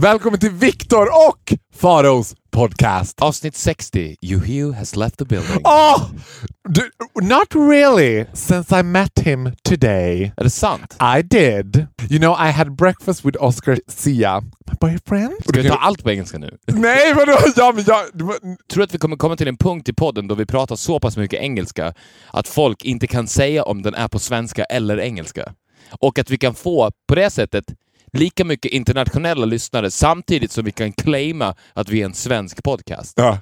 Välkommen till Viktor och Faros podcast. Avsnitt 60. Yuhio has left the building. Oh, d- not really, since I met him today. Är det sant? I did. You know, I had breakfast with Oscar Sia, my boyfriend. Ska vi ta allt på engelska nu? Nej, vadå? Ja, men jag... du Tror du att vi kommer komma till en punkt i podden då vi pratar så pass mycket engelska att folk inte kan säga om den är på svenska eller engelska? Och att vi kan få, på det sättet, lika mycket internationella lyssnare samtidigt som vi kan claima att vi är en svensk podcast. Ja.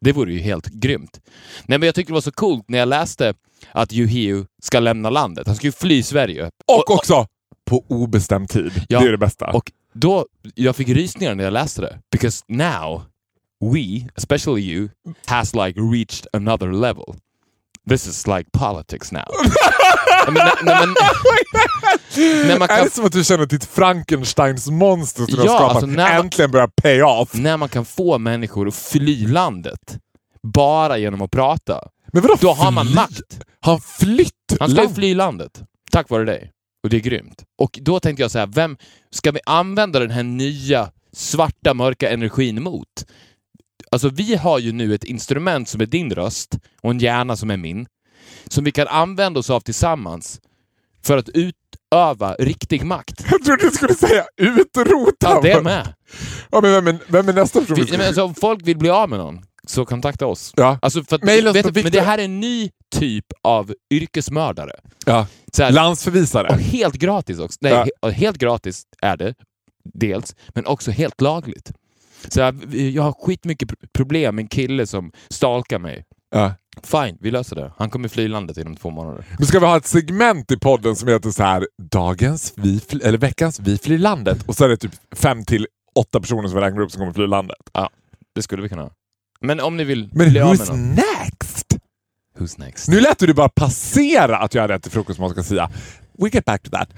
Det vore ju helt grymt. Nej, men jag tyckte det var så coolt när jag läste att Yuhio ska lämna landet. Han ska ju fly Sverige. Och också på obestämd tid. Ja, Det är det bästa. Och då, jag fick rysningar när jag läste det. Because now, we, especially you, has like reached another level. This is like politics now. Nej, men, nej, nej, men, när, man Är det som att du känner att ditt Frankensteins monster som du har skapat alltså när man- äntligen börjar pay off? när man kan få människor att fly landet bara genom att prata, Men vadå då har man makt. Han flytt Han ska land? fly landet. Tack vare dig. Och det är grymt. Och då tänkte jag så här, vem ska vi använda den här nya svarta mörka energin mot? Alltså vi har ju nu ett instrument som är din röst och en hjärna som är min. Som vi kan använda oss av tillsammans för att utöva riktig makt. Jag trodde du skulle säga utrota. Ja, det med. Ja, men vem, är, vem är nästa person? vi men alltså, om folk vill bli av med någon, så kontakta oss. Ja. Alltså för att, Maila oss vet men det här är en ny typ av yrkesmördare. ja. Så här, Landsförvisare. Och helt gratis också. Nej, Ja. he- helt gratis är det, dels, men också helt lagligt. Så jag, jag har skitmycket pr- problem med en kille som stalkar mig. Ja. Fine, vi löser det. Han kommer fly landet inom två månader. Men ska vi ha ett segment i podden som heter så här Dagens vi fly, eller veckans Vi flyr landet och så är det typ fem till åtta personer som vi räknar upp som kommer fly landet. Det skulle vi kunna ha. Men om ni vill Men bli av med who's någon. next? Who's next? Nu lät du bara passera att jag hade till frukost man ska säga. We get back to that.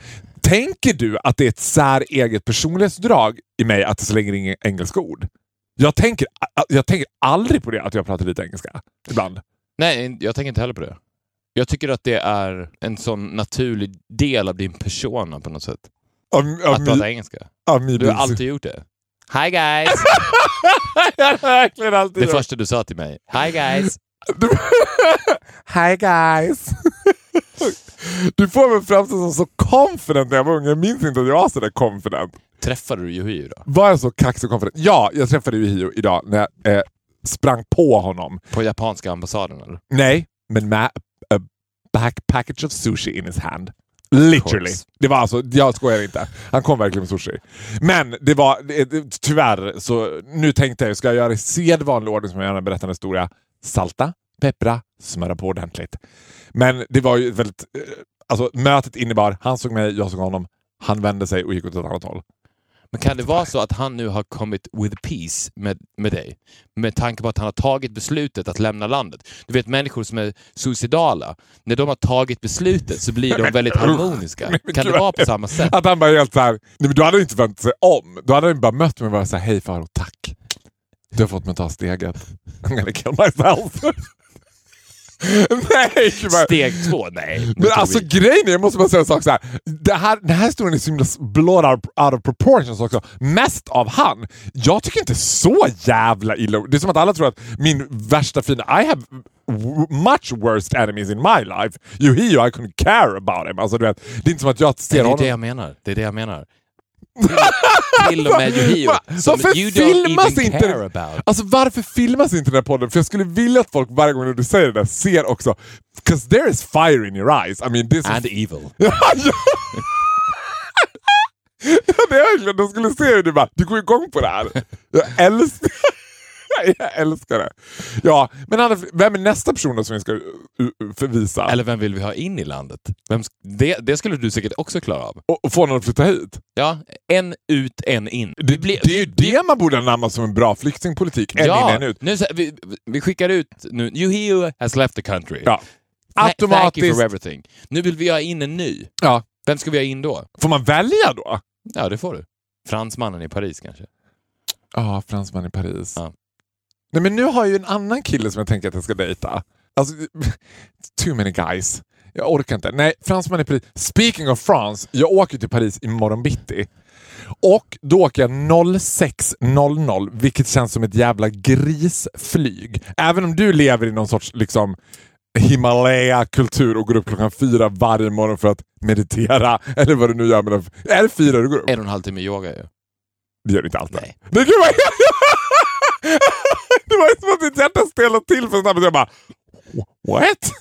Tänker du att det är ett säreget personlighetsdrag i mig att det slänger in engelska ord? Jag tänker, jag tänker aldrig på det att jag pratar lite engelska. Ibland. Nej, jag tänker inte heller på det. Jag tycker att det är en sån naturlig del av din persona på något sätt. Av, av, Att prata engelska. min Du har alltid gjort det. Hi guys! jag har verkligen alltid Det gjort. första du sa till mig. Hi guys! Hi guys! Du får mig framstå som så confident när jag var ung. Jag minns inte att jag var så där confident. Träffade du Yuhio då? Var jag så kaxig och confident? Ja, jag träffade ju Hio idag när jag eh, sprang på honom. På japanska ambassaden eller? Nej, men med a back package of sushi in his hand. Literally. Det var alltså, jag skojar inte. Han kom verkligen med sushi. Men det var, det, tyvärr, så nu tänkte jag, ska jag göra i sedvanlig ordning som jag gärna berättar en historia. Salta, peppra, smöra på ordentligt. Men det var ju väldigt, eh, alltså mötet innebar, han såg mig, jag såg honom, han vände sig och gick åt ett annat håll. Men kan det vara så att han nu har kommit with peace med, med dig? Med tanke på att han har tagit beslutet att lämna landet. Du vet människor som är suicidala, när de har tagit beslutet så blir de väldigt harmoniska. men Kan det vara på samma sätt? Att han bara helt såhär, nej men då hade han inte vänt sig om. Då hade han bara mött mig och bara såhär, hej Faro, tack. Du har fått mig att ta steget. I'm gonna kill myself. nej, vad- Steg två? Nej. Men alltså vi- grejen är, jag måste bara säga en sak så här. Det här, den här historien är så himla blown out, out of proportions också. Mest av han. Jag tycker inte så jävla illa Det är som att alla tror att min värsta fiende... I have much worst enemies in my life. Yuhio, I couldn't care about him. Alltså, du vet, det är inte som att jag ser det är honom... det jag menar. Det är det jag menar. Till, och med som varför you filmas inte-. Alltså varför filmas inte den här podden? För jag skulle vilja att folk varje gång du säger det där ser också... Because there is fire in your eyes. I mean, this And evil. Ja, ja. det är verkligen, de skulle se hur du bara, du går igång på det här. Jag älskar, jag älskar det. Ja, men Anna, vem är nästa person då som vi ska uh, uh, förvisa? Eller vem vill vi ha in i landet? Vem, det, det skulle du säkert också klara av. Och, och få någon att flytta hit? Ja, en ut, en in. Det, blir- det är ju det man borde anamma som en bra flyktingpolitik. En ja, in, en ut. Nu, så- vi, vi skickar ut nu. Yuhio has left the country. Ja. Tha- Thank you Automatiskt. for everything. Nu vill vi ha in en ny. Ja. Vem ska vi ha in då? Får man välja då? Ja, det får du. Fransmannen i Paris kanske. Ja, fransman i Paris. Ja. Nej, men nu har jag ju en annan kille som jag tänker att jag ska dejta. Alltså, too many guys. Jag orkar inte. Nej, fransman i Paris. Speaking of France, jag åker till Paris imorgon bitti. Och då åker jag 06.00 vilket känns som ett jävla grisflyg. Även om du lever i någon sorts liksom Himalaya-kultur och går upp klockan fyra varje morgon för att meditera. Eller vad du nu gör. Med den. Är det fyra du går upp? En och en halv timme yoga ju. Det gör du inte alltid. Nej. Det, gud, vad... det var som att mitt hjärta stelnade till för snabbt. Jag bara... What?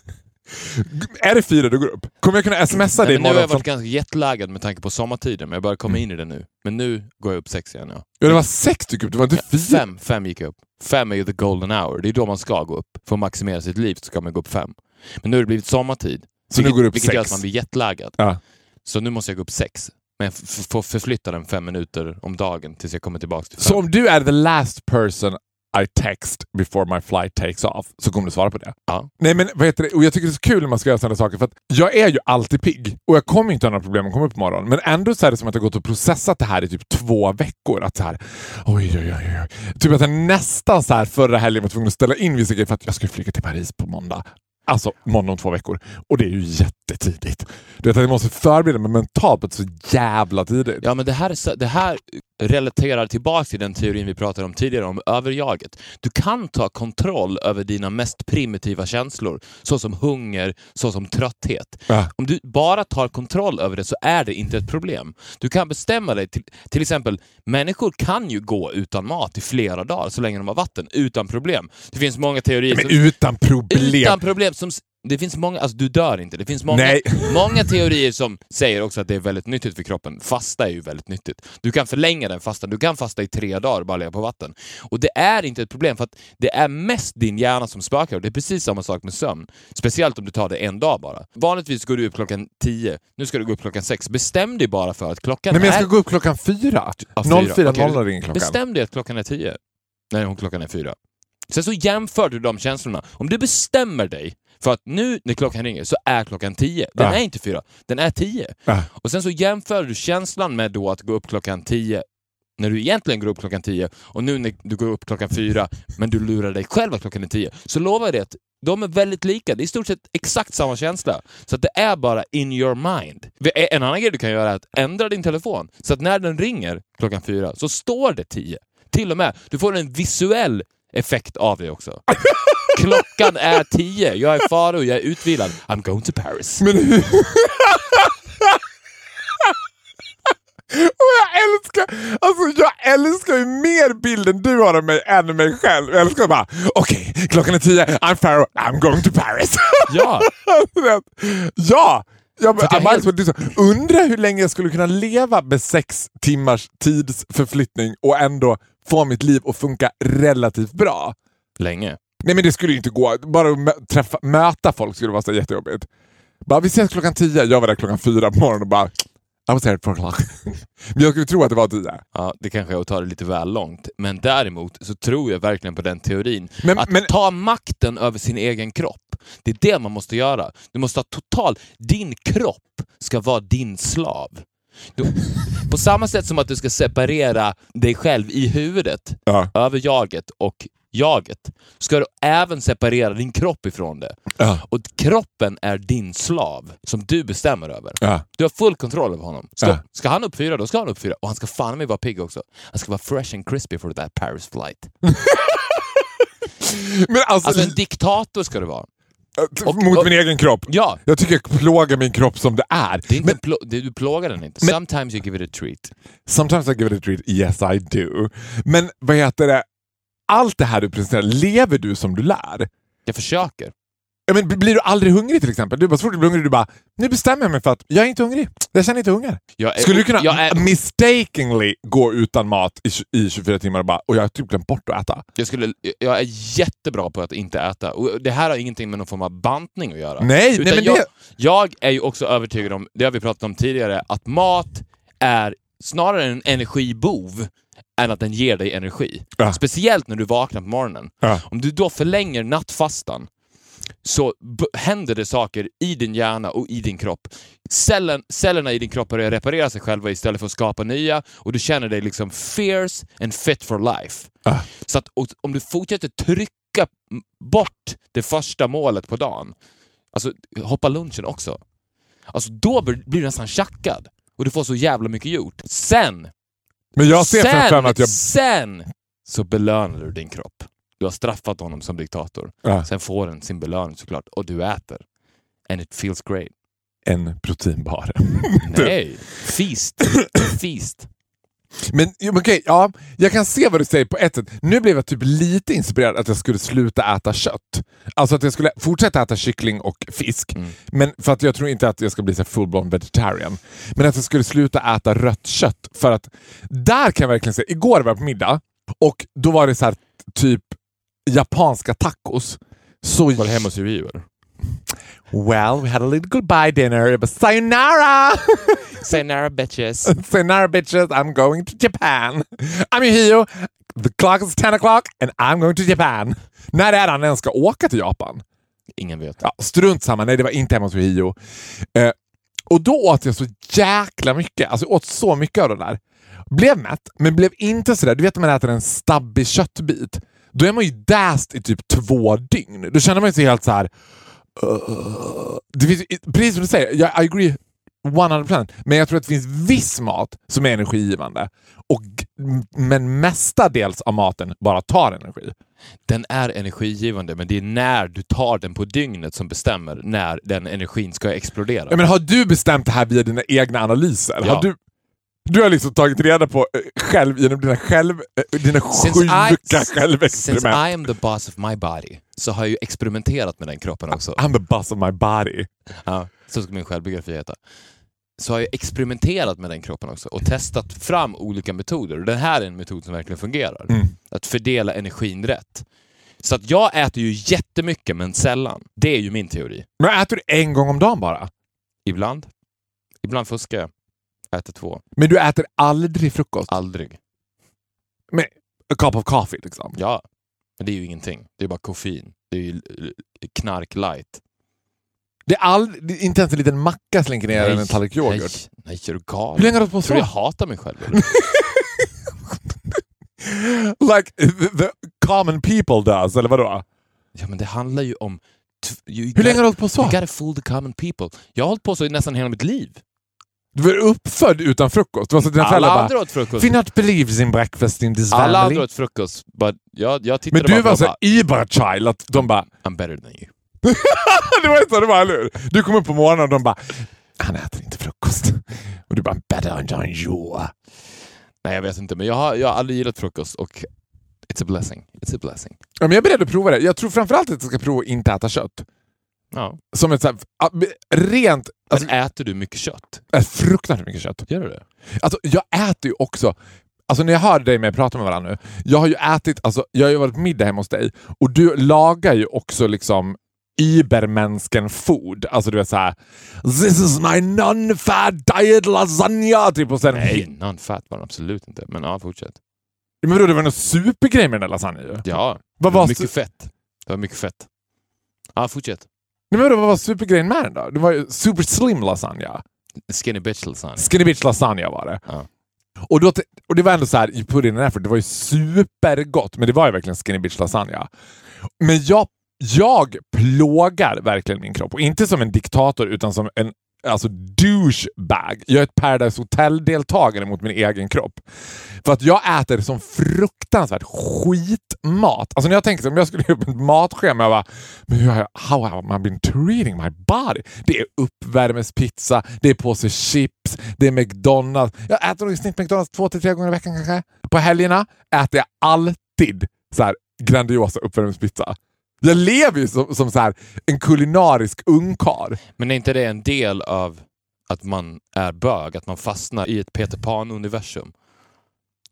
Är det fyra du går upp? Kommer jag kunna smsa dig men nu har imorgon? jag varit ganska jetlaggad med tanke på sommartiden, men jag börjar komma in i det nu. Men nu går jag upp sex igen. Ja. Ja, det var sex du gick upp, det var inte fyra. Fem, fem gick jag upp. Fem är ju the golden hour. Det är då man ska gå upp. För att maximera sitt liv så ska man gå upp fem. Men nu har det blivit sommartid. Så nu vilket, går du upp Vilket gör sex? att man blir jetlaggad. Ja. Så nu måste jag gå upp sex. Men jag får förflytta den fem minuter om dagen tills jag kommer tillbaka till fem. Så om du är the last person I text before my flight takes off så kommer du svara på det? Ja. Nej men vad heter det? Och jag tycker det är så kul när man ska göra sådana saker för att jag är ju alltid pigg och jag kommer inte ha några problem att komma upp på morgonen. Men ändå så är det som att jag gått och processat det här i typ två veckor. Att så här, oj, oj, oj, oj. Typ att jag nästan så här förra helgen var tvungen att ställa in vissa grejer för att jag ska flyga till Paris på måndag. Alltså måndag om två veckor. Och det är ju jättetidigt. Du vet att jag måste förbereda mig mentalt på så jävla tidigt. Ja, men det här, det här relaterar tillbaka till den teorin vi pratade om tidigare, om överjaget. Du kan ta kontroll över dina mest primitiva känslor, såsom hunger, såsom trötthet. Ja. Om du bara tar kontroll över det så är det inte ett problem. Du kan bestämma dig, till, till exempel, människor kan ju gå utan mat i flera dagar så länge de har vatten, utan problem. Det finns många teorier Men som... utan problem. Utan problem. Som, det finns många, alltså du dör inte. Det finns många, Nej. många teorier som säger också att det är väldigt nyttigt för kroppen. Fasta är ju väldigt nyttigt. Du kan förlänga den fastan. Du kan fasta i tre dagar bara leva på vatten. Och det är inte ett problem för att det är mest din hjärna som spökar. Och det är precis samma sak med sömn. Speciellt om du tar det en dag bara. Vanligtvis går du upp klockan tio. Nu ska du gå upp klockan sex. Bestäm dig bara för att klockan Nej, men jag ska är... gå upp klockan fyra. Ja, fyra. 04.00 Okej, ringer klockan. Bestäm dig att klockan är tio. Nej, hon klockan är fyra. Sen så jämför du de känslorna. Om du bestämmer dig för att nu när klockan ringer så är klockan tio. Den Ja. är inte fyra, den är tio. Ja. Och sen så jämför du känslan med då att gå upp klockan tio när du egentligen går upp klockan tio och nu när du går upp klockan fyra men du lurar dig själv att klockan är tio. Så lovar jag dig att de är väldigt lika. Det är i stort sett exakt samma känsla. Så det är bara in your mind. En annan grej du kan göra är att ändra din telefon så att när den ringer klockan fyra så står det tio. Till och med. Du får en visuell effekt av det också. Klockan är tio. Jag är Faro, jag är utvilad. I'm going to Paris. Men hur... Och jag älskar, alltså jag älskar ju mer bilden du har av mig än mig själv. Jag älskar bara, okej, klockan är tio, I'm Pharaoh, I'm going to Paris. Ja, Du vet, ja! Jag, helt- helt... Undrar hur länge jag skulle kunna leva med sex timmars tidsförflyttning och ändå få mitt liv att funka relativt bra. länge. Nej men det skulle ju inte gå. Bara att träffa, möta folk skulle vara så jättejobbigt. Bara, vi ses klockan tio. Jag var där klockan fyra på morgonen och bara I was there at four o'clock. men jag skulle tro att det var tio. Ja, det kanske är att ta det lite väl långt. Men däremot så tror jag verkligen på den teorin. Men- att men- ta makten över sin egen kropp. Det är det man måste göra. Du måste ha total... Din kropp ska vara din slav. Du, på samma sätt som att du ska separera dig själv i huvudet, Ja. över jaget och jaget, ska du även separera din kropp ifrån det. Ja. Och kroppen är din slav som du bestämmer över. Ja. Du har full kontroll över honom. Ska, ska han upp fyra, då ska han upp fyra. Och han ska fan mig vara pigg också. Han ska vara fresh and crispy for that Paris flight. Men alltså, Alltså en diktator ska du vara. Och- mot och- min egen kropp. Ja, Jag tycker jag plågar min kropp som det är. det är inte Men en plå- du plågar den inte. Men- Sometimes you give it a treat. sometimes I give it a treat, yes I do. Men vad heter det? Allt det här du presenterar, lever du som du lär? Jag försöker. Ja, men blir du aldrig hungrig till exempel? Du bara, så fort du blir hungrig, du bara, nu bestämmer jag mig för att jag är inte hungrig. Jag känner inte hunger. Är, Skulle du kunna är, mistakenly gå utan mat i, i 24 timmar och bara, och jag har typ glömt bort att äta? jag, skulle, jag är jättebra på att inte äta. Och det här har ingenting med någon form av bantning att göra. Nej, Utan nej men jag, det... jag är ju också övertygad om, det har vi pratat om tidigare, att mat är snarare en energibov än att den ger dig energi. Ja. Speciellt när du vaknar på morgonen. Ja. Om du då förlänger nattfastan så händer det saker i din hjärna och i din kropp. Cellen, cellerna i din kropp börjar reparera sig själva istället för att skapa nya och du känner dig liksom fierce and fit for life. Ah. Så att om du fortsätter trycka bort det första målet på dagen, alltså hoppa lunchen också, alltså då blir du nästan tjackad och du får så jävla mycket gjort. Sen Men jag ser framför mig att jag... sen så belönar du din kropp. Du har straffat honom som diktator. Ja, Sen får den sin belöning såklart. Och du äter. And it feels great. en proteinbar. Nej, feast. feast. Men okej, ja, jag kan se vad du säger på ett sätt. Nu blev jag typ lite inspirerad att jag skulle sluta äta kött. Alltså att jag skulle fortsätta äta kyckling och fisk. Mm. Men för att jag tror inte att jag ska bli så full-blown vegetarian. Men att jag skulle sluta äta rött kött. För att där kan jag verkligen säga, igår var jag på middag och då var det så här typ japanska tacos. Så Var det hemma hos eller? Well, we had a little goodbye dinner. But sayonara! Sayonara bitches. sayonara bitches, I'm going to Japan. I'm Yohio. The clock is 10 o'clock and I'm going to Japan. När är han ens ska åka till Japan? Ingen vet. Ja, strunt samma, nej det var inte hemma hos Yohio. Eh, och då åt jag så jäkla mycket. Alltså jag åt så mycket av det där. Blev mätt, men blev inte sådär. Du vet när man äter en stabbig köttbit. Då är man ju däst i typ två dygn. Då känner man sig helt så här. Uh, det finns, precis som du säger, jag I agree 100%. Men jag tror att det finns viss mat som är energigivande. Och, men mestadels av maten bara tar energi. Den är energigivande, men det är när du tar den på dygnet som bestämmer när den energin ska explodera. Ja, men har du bestämt det här via dina egna analyser? Ja. Har du, du har liksom tagit reda på eh, själv genom dina, själv, eh, dina Since sjuka I- Since självexperiment. I am the boss of my body så har jag ju experimenterat med den kroppen också. I'm the boss of my body. Ja, så ska min självbiografi heta. Så har jag experimenterat med den kroppen också och testat fram olika metoder. Och den här är en metod som verkligen fungerar. Mm. Att fördela energin rätt. Så att jag äter ju jättemycket men sällan. Det är ju min teori. Men äter du en gång om dagen bara? Ibland. Ibland fuskar jag. Äter två. Men du äter aldrig frukost? Aldrig. Men a cup of coffee liksom? Ja. Men det är ju ingenting. Det är bara koffein. Det är ju knark light. Det är, all, inte ens en liten macka slinker ner i en tallrik yoghurt? Nej, nej, är du galen? Hur länge har du hållit på Tror du jag så? hatar mig själv? like the, common people does, eller vadå? ja, men det handlar ju om... Hur länge har du hållit på så? You gotta fool the common people. Jag har hållit på så i nästan hela mitt liv. Du var uppfödd utan frukost? Du var så dina Alla andra bara åt frukost. Do not believe in breakfast in this Alla family. andra åt frukost. But jag, jag Men du bara var så bara, Ibar-child, att de bara I'm better than you. det var så det var, eller hur? Du kom upp på morgonen och de bara han äter inte frukost. Och du bara better than you. Nej, jag vet inte. Men jag har, jag har aldrig gillat frukost och it's a blessing. It's a blessing. Ja, men jag är beredd att prova det. Jag tror framförallt att jag ska prova att inte äta kött. Ja. Som ett så här, rent, alltså, Men äter du mycket kött? äh, fruktansvärt mycket kött. Gör du det? Alltså, jag äter ju också, alltså när jag hör dig med prata med varandra nu, jag har ju ätit, alltså, jag har ju varit middag hemma hos dig och du lagar ju också liksom Ibermänsken food. Alltså du vet såhär This is my non-fat diet lasagna! Typ och sen Nej, non-fat var den absolut inte. Men ja, fortsätt. Men vadå, det var någon supergrej med den där lasagnen ju. Ja, Vad det var var, mycket fett. Det var mycket fett. Ja, fortsätt. Nej, men vad var supergrejen med den då? Det var ju super slim lasagna. Skinny bitch lasagna. Skinny bitch lasagna var det. Ja. Och, då, och det var ändå så här, you put in an effort. Det var ju supergott, men det var ju verkligen skinny bitch lasagna. Men jag, jag plågar verkligen min kropp. Och inte som en diktator, utan som en alltså douchebag. Jag är ett Paradise Hotel-deltagare mot min egen kropp. För att jag äter som fruktansvärt skitmat. Alltså när jag tänker om jag skulle göra upp ett matschema, jag bara, men hur har jag, how have I been treating my body? Det är uppvärmespizza, det är påse chips, det är McDonalds. Jag äter nog i snitt McDonalds två till tre gånger i veckan kanske. På helgerna äter jag alltid så här grandiosa uppvärmningspizza. Jag lever ju som, som så här, en kulinarisk ungkarl. Men är inte det en del av att man är bög? Att man fastnar i ett Peter Pan-universum?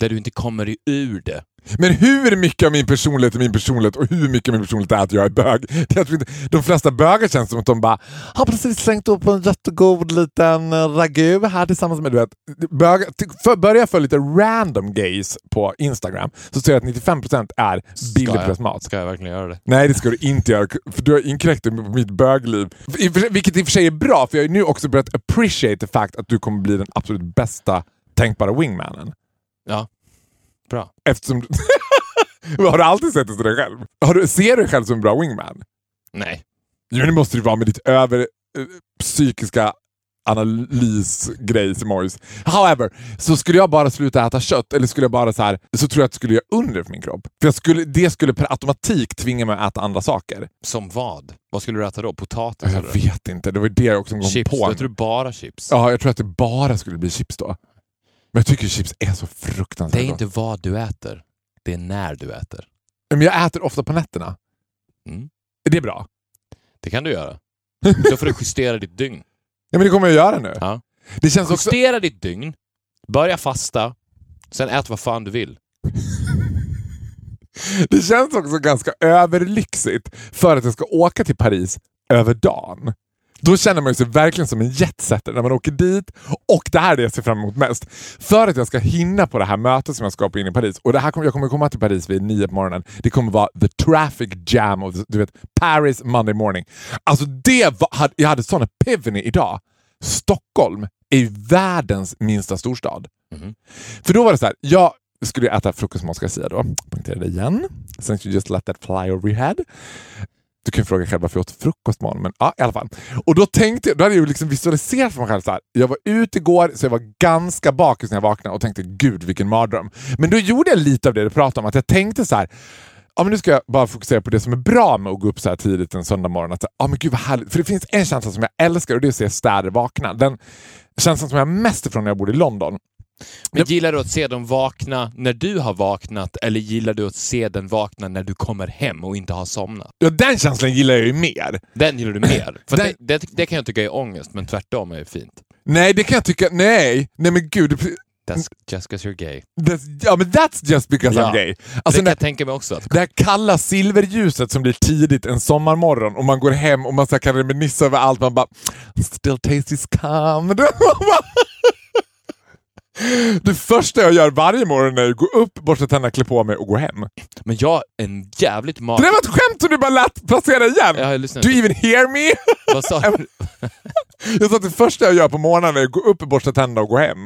Där du inte kommer ur det. Men hur mycket av min personlighet är min personlighet och hur mycket av min personlighet är att jag är bög? Jag de flesta bögar känns som att de bara har precis slängt upp en jättegod liten eh, ragu här tillsammans med du vet. Ty- för, börjar för lite random gays på Instagram så ser jag att 95% är billigpressmat. mat. Ska jag verkligen göra det? Nej det ska du inte göra, för du har inkräktat på mitt bögliv. Vilket i och för sig är bra, för jag har nu också börjat appreciate the fact att du kommer bli den absolut bästa tänkbara wingmanen. Ja. Bra. Eftersom du... har du alltid sett det till dig själv? Har du, ser du dig själv som en bra wingman? Nej. Jo, det måste du vara med ditt över eh, psykiska analysgrejs emojis. However, så skulle jag bara sluta äta kött eller skulle jag bara så här, så tror jag att det skulle göra under för min kropp. För jag skulle, det skulle per automatik tvinga mig att äta andra saker. Som vad? Vad skulle du äta då? Potatis? Jag vet inte, det var det jag också kom Chips? på. Jag tror bara chips. Ja, jag tror att det bara skulle bli chips då. Men jag tycker chips är så fruktansvärt Det är inte vad du äter, det är när du äter. Men jag äter ofta på nätterna. Mm. Är det bra? Det kan du göra. Då får du justera ditt dygn. Ja, men det kommer jag göra nu. Ja. Det känns också... Justera ditt dygn, börja fasta, sen ät vad fan du vill. Det känns också ganska överlyxigt för att jag ska åka till Paris över dagen. Då känner man sig verkligen som en jetsetter när man åker dit och det här är det jag ser fram emot mest. För att jag ska hinna på det här mötet som jag ska på in i Paris. Och det här kommer, jag kommer komma till Paris vid nio på morgonen. Det kommer vara the traffic jam of du vet, Paris Monday morning. Alltså det var, jag hade sån epiphany idag. Stockholm är världens minsta storstad. Mhm. För då var det så här, jag skulle äta frukostmat ska jag säga då. Poängtera det igen. You just let that fly over your head. Du kan ju fråga själv varför jag åt frukostmål, men ja, i alla fall. Och då tänkte jag, då hade jag liksom visualiserat för mig själv så här. Jag var ute igår, så jag var ganska bakis när jag vaknade och tänkte gud vilken mardröm. Men då gjorde jag lite av det du pratade om, att jag tänkte så här. Ja, men nu ska jag bara fokusera på det som är bra med att gå upp så här tidigt en söndag morgon. Att, ja, men gud vad härligt. För det finns en känsla som jag älskar och det är att se städer vakna. Den känslan som jag har mest ifrån när jag bodde i London. Men gillar du att se dem vakna när du har vaknat eller gillar du att se den vakna när du kommer hem och inte har somnat? Ja, den känslan gillar jag ju mer. Den gillar du mer. För Den- det, det, det kan jag tycka är ångest, men tvärtom är fint. Nej, det kan jag tycka. Nej, nej men gud. det- That's just 'cause you're gay. That's, ja, men that's just because Ja. I'm gay. det Alltså, kan när, jag tänka mig också. Att, det här kalla silverljuset som blir tidigt en sommarmorgon och man går hem och man så kan reminissa över allt. Man bara “Still taste is calm”. Det första jag gör varje morgon är att gå upp, borsta tänderna, klä på mig och gå hem. men jag är en jävligt Det mag... där var ett skämt som du bara lät placera igen! Lyssnat. Do you even hear me? Vad sa du? Jag sa att det första jag gör på morgonen är att gå upp, borsta tänderna och gå hem.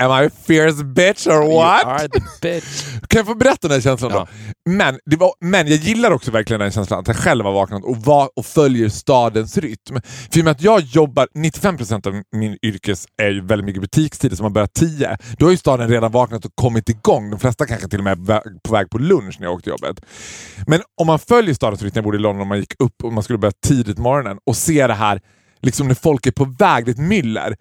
Am I a fierce bitch or what? You are the bitch. Kan jag få berätta den här känslan Ja. då? Men, det var, men jag gillar också verkligen den känslan att jag själv har vaknat och, var, och följer stadens rytm. För i och med att jag jobbar, 95% av min yrkes är ju väldigt mycket butikstider som man börjar 10. Då har ju staden redan vaknat och kommit igång. De flesta kanske till och med är på väg på lunch när jag åkte till jobbet. Men om man följer stadens rytm, jag bodde i London och man gick upp och man skulle börja tidigt morgonen och ser det här liksom när folk är på väg, det är ett myller.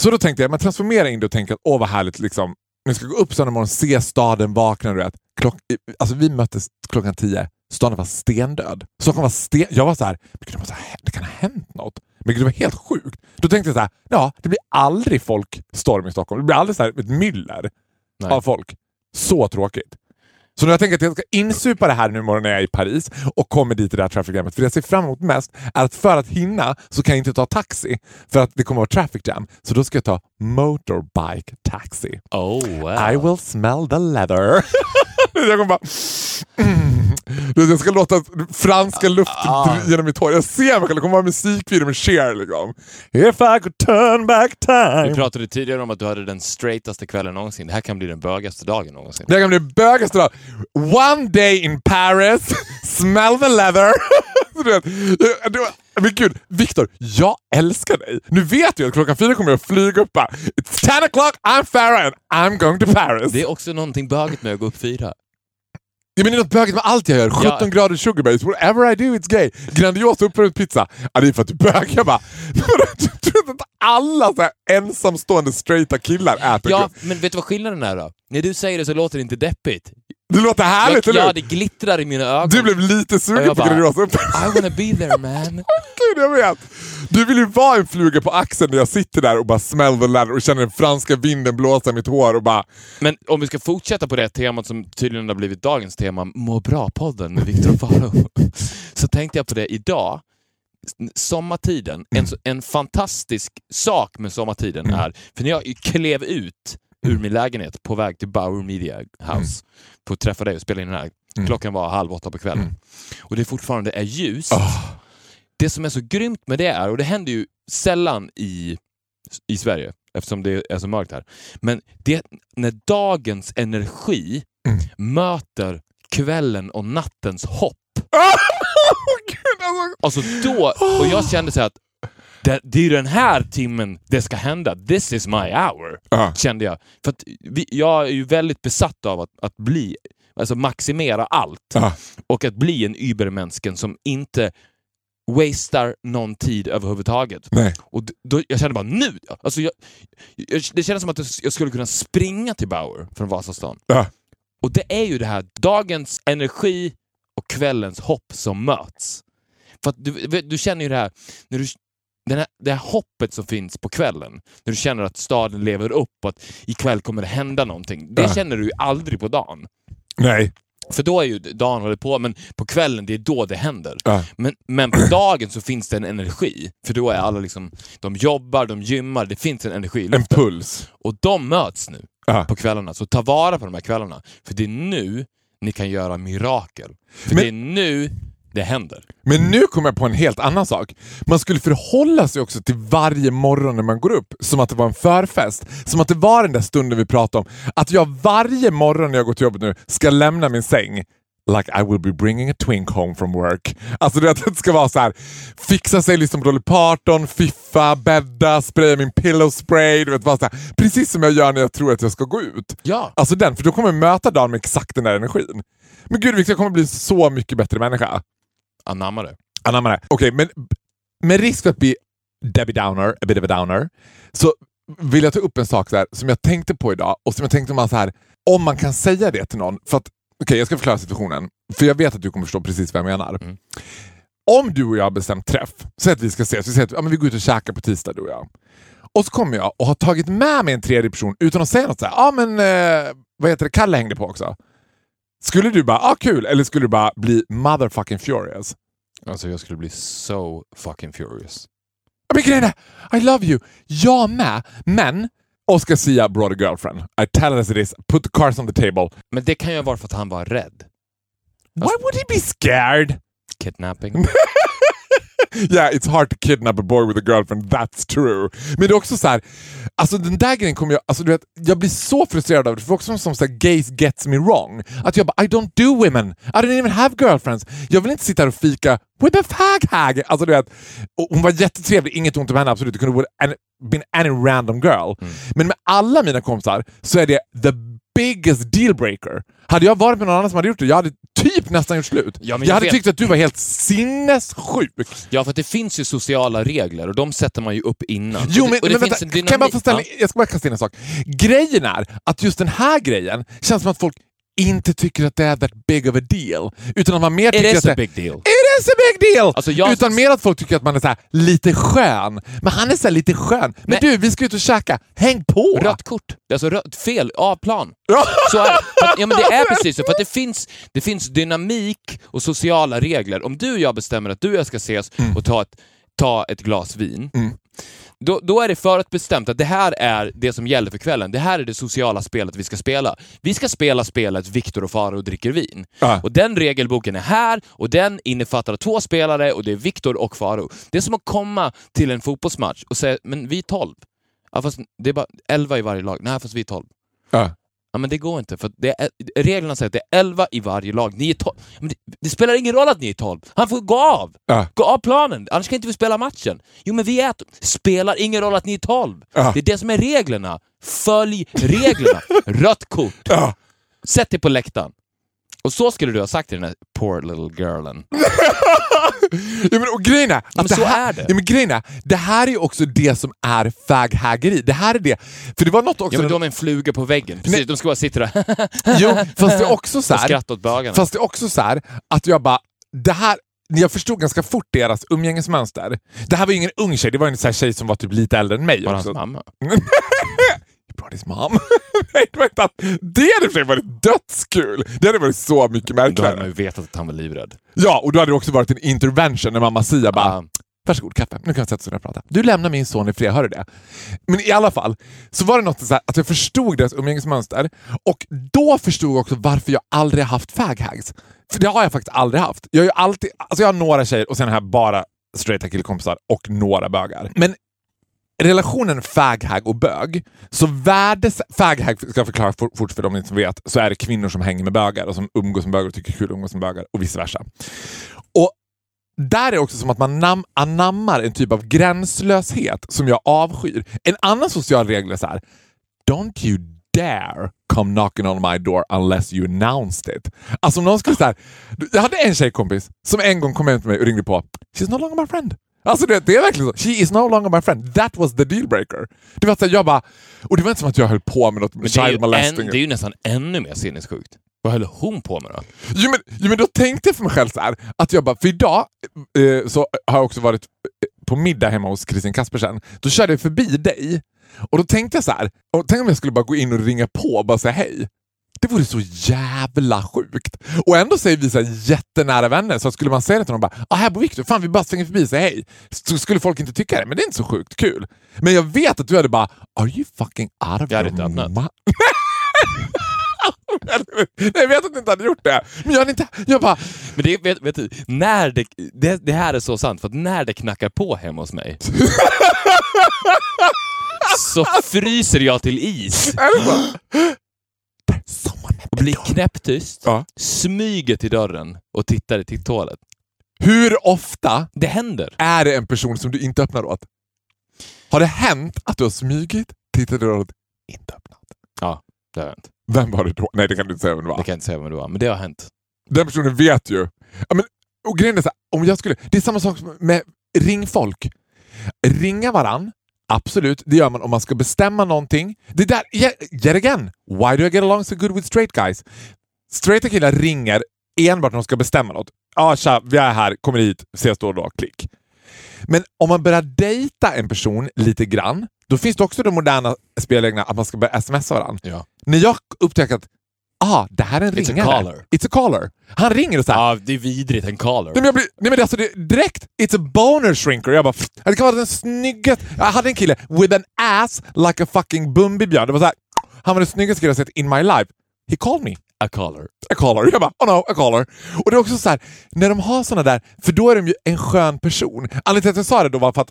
Så då tänkte jag, man transformerar in det och tänker att åh vad härligt, liksom, jag ska gå upp söndag morgon, se staden vakna. Du vet. Klock, alltså vi möttes klockan tio, staden var stendöd. Stockholm var sten... Jag var så här, men gud, det, ha, det kan ha hänt något. Men gud, det var helt sjukt. Då tänkte jag så här, ja, det blir aldrig folkstorm i Stockholm. Det blir aldrig så här ett myller Nej. av folk. Så tråkigt. Så nu har jag tänkt att jag ska insupa det här nu imorgon när jag är i Paris och kommer dit i det här traffic jammet. För det jag ser fram emot mest är att för att hinna så kan jag inte ta taxi för att det kommer att vara traffic jam. Så då ska jag ta motorbike taxi. Oh, wow. I will smell the leather. jag kommer bara... Mm. Jag ska låta franska luft Ah. genom mitt hår. Jag ser mig själv, det kommer vara musikvideo med Cher. Liksom. If I could turn back Du time. pratade tidigare om att du hade den straightaste kvällen någonsin. Det här kan bli den bögaste dagen någonsin. Det här kan bli bögaste dag. One day in Paris, smell the leather. Du Men gud, Viktor, jag älskar dig. Nu vet jag att klockan fyra kommer jag flyga upp bara. It's 10 o'clock, I'm Farah and I'm going to Paris. Det är också någonting bögigt med att gå upp fyra. Ja, men det är något bögigt med allt jag gör. 17 Ja. grader sugarbase, whatever I do it's gay. Grandiosa uppvärmd pizza. Ja, det är för att du bögar. Jag bara, jag tror att alla så här ensamstående straighta killar äter Ja, gott. men vet du vad skillnaden är då? När du säger det så låter det inte deppigt. Det låter härligt, Jag, eller ja, det glittrar i mina ögon. Du blev lite sugen på uppvärmd I wanna be there man. Gud, jag vet. Du vill ju vara en fluga på axeln när jag sitter där och bara smell the ladder och känner den franska vinden blåsa i mitt hår och bara... Men om vi ska fortsätta på det temat som tydligen har blivit dagens tema, Må bra-podden med Viktor och Faro. Så tänkte jag på det idag. Sommartiden, en, en fantastisk sak med sommartiden är, för när jag klev ut ur min lägenhet på väg till Bauer Media House för att träffa dig och spela in den här. Klockan var halv åtta på kvällen. Och det fortfarande är ljust. Det som är så grymt med det är, och det händer ju sällan i, i Sverige eftersom det är så mörkt här, men det när dagens energi möter kvällen och nattens hopp. Gud, alltså. Alltså då, och jag kände så här att det, det är den här timmen det ska hända. This is my hour, Ja. kände jag. För vi, jag är ju väldigt besatt av att, att bli, alltså maximera allt. Ja. Och att bli en übermännisken som inte wastar någon tid överhuvudtaget. Nej. Och då, jag kände bara nu! Alltså jag, jag, det kändes som att jag skulle kunna springa till Bauer från Vasastan. Ja. Och det är ju det här dagens energi och kvällens hopp som möts. För du, du känner ju det här, när du, den här, det här hoppet som finns på kvällen, när du känner att staden lever upp och att ikväll kommer det hända någonting. Det Ja. känner du ju aldrig på dagen. Nej. För då är ju dagen håller på, men på kvällen det är då det händer. Ja. Men, men på dagen så finns det en energi, för då är alla liksom, de jobbar, de gymmar, det finns en energi En puls. Och de möts nu Ja. på kvällarna, så ta vara på de här kvällarna. För det är nu ni kan göra mirakel. För Men- det är nu det händer. Men nu kommer jag på en helt annan sak. Man skulle förhålla sig också till varje morgon när man går upp som att det var en förfest. Som att det var den där stunden vi pratade om. Att jag varje morgon när jag går till jobbet nu ska lämna min säng like I will be bringing a twink home from work. Alltså det, att det ska vara så här. fixa sig, på Dolly Parton, fiffa, bädda, spraya min pillow spray. Du vet, bara så här. Precis som jag gör när jag tror att jag ska gå ut. Ja. Alltså den, för då kommer jag möta dagen med exakt den där energin. Men gud jag kommer bli så mycket bättre människa. Anamma det. Anamma det. Okej, men med risk för att bli Debbie Downer, a bit of a downer, så vill jag ta upp en sak så här, som jag tänkte på idag och som jag tänkte man så här, om man kan säga det till någon. För att, okej, jag ska förklara situationen. För jag vet att du kommer förstå precis vad jag menar. Mm. Om du och jag har bestämt träff, säg att vi ska ses, vi säger att ja, men vi går ut och käkar på tisdag du och jag. Och så kommer jag och har tagit med mig en tredje person utan att säga något såhär, ja men eh, vad heter det, Kalle hängde på också. Skulle du bara, ah kul, eller skulle du bara bli motherfucking furious? Alltså jag skulle bli so fucking furious. Men grejen är, I love you. Jag med. Men Oscar Sia brought a girlfriend. I tell it as it is. Put the cards on the table. Men det kan ju vara för att han var rädd. Why would he be scared? Kidnapping. Yeah, it's hard to kidnap a boy with a girlfriend. That's true. Men det är också så här, alltså den där grejen kommer jag, alltså du vet, jag blir så frustrerad av det. För också som så här, gays gets me wrong. Att jag bara, I don't do women. I don't even have girlfriends. Jag vill inte sitta här och fika with a fag hag. Alltså du vet, hon var jättetrevlig, inget ont om henne absolut. Det kunde vara an, been any random girl. Men med alla mina kompisar så är det the biggest dealbreaker. Hade jag varit med någon annan som hade gjort det, jag hade typ nästan gjort slut. Ja, jag jag hade vet- tyckt att du var helt sinnessjuk. Ja, för att det finns ju sociala regler och de sätter man ju upp innan. Jo, och men, det, och det men vänta, kan jag bara få ställa, Ja. jag ska bara kasta in en sak. Grejen är att just den här grejen känns som att folk inte tycker att det är that big of a deal. Utan att man mer It tycker is att det a big deal. Is a big deal! Alltså, jag- Utan mer att folk tycker att man är så här, lite skön. Men han är så här, lite skön. Men Nej. du, vi ska ut och käka. Häng på! Rött kort. Alltså rött, fel, A-plan. Så är, ja, men det är precis så, för att det finns, det finns dynamik och sociala regler. Om du och jag bestämmer att du och jag ska ses och ta ett, ta ett glas vin, Mm. Då, då är det förutbestämt att det här är det som gäller för kvällen. Det här är det sociala spelet vi ska spela. Vi ska spela spelet Viktor och Faro dricker vin. Ja. Och den regelboken är här och den innefattar två spelare och det är Viktor och Faro. Det är som att komma till en fotbollsmatch och säga men vi är 12. Ja, fast det är bara 11 i varje lag. Nej, fast vi är 12. Ja. Ja, men det går inte, för det är, reglerna säger att det är 11 i varje lag. Ni är 12. Men det, det spelar ingen roll att ni är 12. Han får gå av! Ja. Gå av planen, annars kan inte vi spela matchen. Jo, men vi är... Spelar ingen roll att ni är 12. Ja. Det är det som är reglerna. Följ reglerna. Rött kort. Ja. Sätt dig på läktaren. Och så skulle du ha sagt till den här poor little girlen. Ja, men, och grejen är, att men det så här, är det. Ja, men grejen är, det här är ju också det som är faghägeri. Det här är det. För det var något också... Ja, men de är en fluga på väggen. Precis, Nej. de ska bara sitta där Jo, fast det är också så här, åt bögarna. Fast det är också så här att jag bara, det här, jag förstod ganska fort deras umgängesmönster. Det här var ju ingen ung tjej, det var en här tjej som var typ lite äldre än mig Var hans mamma. His mom. Var inte att, det hade för varit dödskul. Det hade varit så mycket Då hade märkligare. man ju vetat att han var livrädd. Ja, och då hade det också varit en intervention när mamma Sia bara Ah. Varsågod, kaffe. Nu kan vi sätta oss ner och prata. Du lämnar min son i fred, hör du det? Men i alla fall, så var det något så här, att jag förstod deras umgängesmönster och då förstod jag också varför jag aldrig haft faghags. För det har jag faktiskt aldrig haft. Jag har ju alltid, alltså jag har några tjejer och sen har jag bara straighta killkompisar och några bögar. Men relationen faghag och bög, så värdes... Faghag, ska jag förklara fort för de som vet, så är det kvinnor som hänger med bögar och som umgås med bögar och tycker det är kul att umgås med bögar och vice versa. Och där är det också som att man nam- anammar en typ av gränslöshet som jag avskyr. En annan social regel är så här. Don't you dare come knocking on my door unless you announced it. Alltså om någon skulle säga, jag hade en tjejkompis som en gång kom hem till mig och ringde på. She's no longer my friend. Alltså det, det är verkligen så. She is no longer my friend. That was the dealbreaker. Det var så jag bara, och det var inte som att jag höll på med något Men det, är child molesting. en, det är ju nästan ännu mer sinnessjukt. Vad höll hon på med då? Jo men, jo men då tänkte jag för mig själv så här, att jag bara, för idag eh, så har jag också varit eh, på middag hemma hos Kristin Kaspersen. Då körde jag förbi dig och då tänkte jag så här, och tänk om jag skulle bara gå in och ringa på och bara säga hej. Det vore så jävla sjukt. Och ändå säger vi så här jättenära vänner, så skulle man säga det till någon bara ah, “här bor Viktor, fan vi bara svänger förbi och säger hej”. Så skulle folk inte tycka det, men det är inte så sjukt kul. Men jag vet att du hade bara “are you fucking out of your ma-" Nej, jag vet att du inte hade gjort det. Men jag hade inte... Jag bara... Men det, vet, vet du, när det, det, det här är så sant, för att när det knackar på hemma hos mig så fryser jag till is Är det så? Och blir knäpptyst, Ja. smyger till dörren och tittar i titthålet. Hur ofta Det händer. är det en person som du inte öppnar åt? Har det hänt att du har smugit, tittat åt, inte öppnat? Ja, det har hänt. Vem var det då? Nej, det kan du inte säga vem det var. Det kan jag inte säga vem det var, men det har hänt. Den personen vet ju. Ja, men, och grejen är så här, om jag skulle, det är samma sak med ringfolk. Ringa varann, absolut, det gör man om man ska bestämma någonting. Det där, yet, again, why do I get along so good with straight guys? Straighta killar ringer enbart när de ska bestämma något. Ja, ah, tja, vi är här, kommer hit, ses då och då, klick. Men om man börjar dejta en person lite grann, då finns det också de moderna spelreglerna att man ska börja smsa varandra. Ja. När jag upptäcker att ah, det här är en It's a ringare. caller. It's a caller. Han ringer och så här, Ja, det är vidrigt, en caller. Nej men, blir, nej, men det, alltså, det, direkt, it's a boner shrinker. Jag bara, pff, det kan vara den snyggaste... Jag hade en kille with an ass like a fucking Bumbibjörn. Det var så här, han var den snyggaste killen jag sett in my life. He called me. A caller. A caller. Jag bara, oh no, a caller. Och det är också så här, när de har såna där, för då är de ju en skön person. Anledningen till att jag sa det då var för att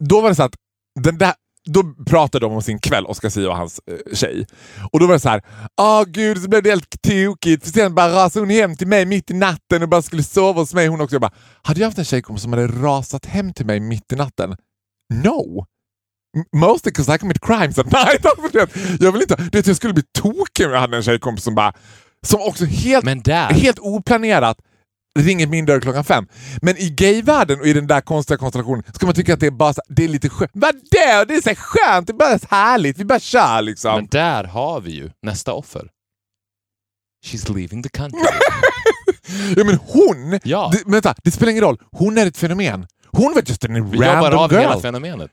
då var det så att den där, då pratade de om sin kväll, Oscar Sia och hans eh, tjej. Och då var det så här, åh gud så blev det helt tokigt. För sen bara rasade hon hem till mig mitt i natten och bara skulle sova hos mig. Hon också. Jag bara, hade jag haft en tjejkompis som hade rasat hem till mig mitt i natten? No! Mostly because I commit crimes at night. Alltså, jag vill inte, du vet, jag skulle bli tokig om jag hade en tjejkompis som bara, som också helt där, helt oplanerat ringer min dörr klockan fem. Men i gayvärlden och i den där konstiga konstellationen ska man tycka att det är bara det är lite skönt. Vadå? Det är så skönt, det är bara så härligt, vi bara kör liksom. men där har vi ju nästa offer. She's leaving the country. Ja men hon, Ja. det, vänta, det spelar ingen roll. Hon är ett fenomen. Hon var just en Vi jobbar random av hela girl. fenomenet.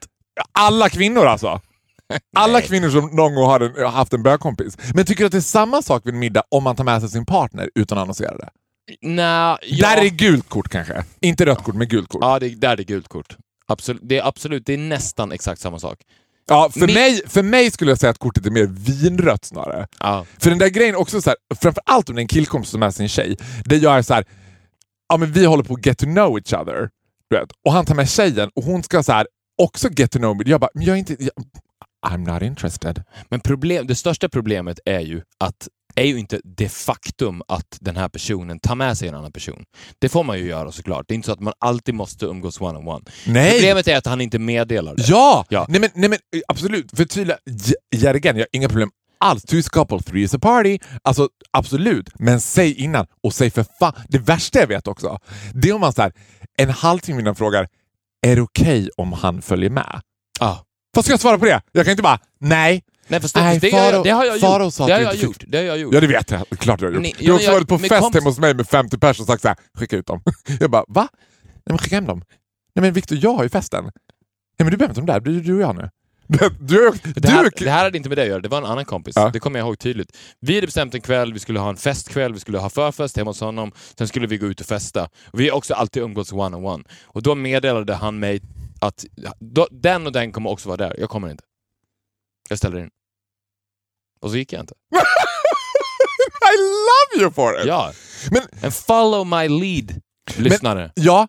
Alla kvinnor alltså. Alla kvinnor som någon gång har haft en bögkompis. Men tycker du att det är samma sak vid en middag om man tar med sig sin partner utan att annonsera det? Nej, ja. Där är gult kort kanske. Inte rött kort, men gult kort. Ja, det, där är gult kort. Absolut, det är absolut, det är nästan exakt samma sak. Ja, för, Min- mig, för mig skulle jag säga att kortet är mer vinrött snarare. Ja. För den där grejen också så här, framförallt om det är en killkompis som är sin tjej, det gör jag så här, ja men vi håller på att get to know each other. Vet, och han tar med tjejen och hon ska så här också get to know me. Jag bara, men jag är inte... Jag, I'm not interested. Men problem, det största problemet är ju att är ju inte det faktum att den här personen tar med sig en annan person. Det får man ju göra såklart. Det är inte så att man alltid måste umgås one-on-one. Nej! Problemet är att han inte meddelar det. Ja! Ja. Nej, men, nej men eh, absolut, förtydliga yet again, jag har inga problem alls. Two is a couple, three is a party. Alltså absolut, men säg innan och säg för fan. Det värsta jag vet också, det är om man så här, en halvtimme innan frågar, är det okej om han följer med? Ja. Vad ska jag svara på det? Jag kan inte bara, nej. Nej, det, Nej, det, Faro- det, det har jag Faro gjort. sa Det har jag gjort. Det har jag gjort. Ja det vet jag, klart du har gjort. Nej, du har också jag- varit på fest hemma hos mig med 50 personer och sagt såhär, skicka ut dem. Jag bara, va? Nej men skicka hem dem. Nej men Viktor, jag har ju festen. Nej men du behöver inte de där, du, du och jag nu. Du, du, Det här, det här hade inte med det att göra, det var en annan kompis. Ja. Det kommer jag ihåg tydligt. Vi hade bestämt en kväll, vi skulle ha en festkväll, vi skulle ha förfest hemma hos honom, sen skulle vi gå ut och festa. Och vi har också alltid umgåtts one-on-one. Och då meddelade han mig att då, den och den kommer också vara där, jag kommer inte. Jag ställer in. Och så gick jag inte. I love you for it! Ja. Men En follow my lead, lyssnare. ja,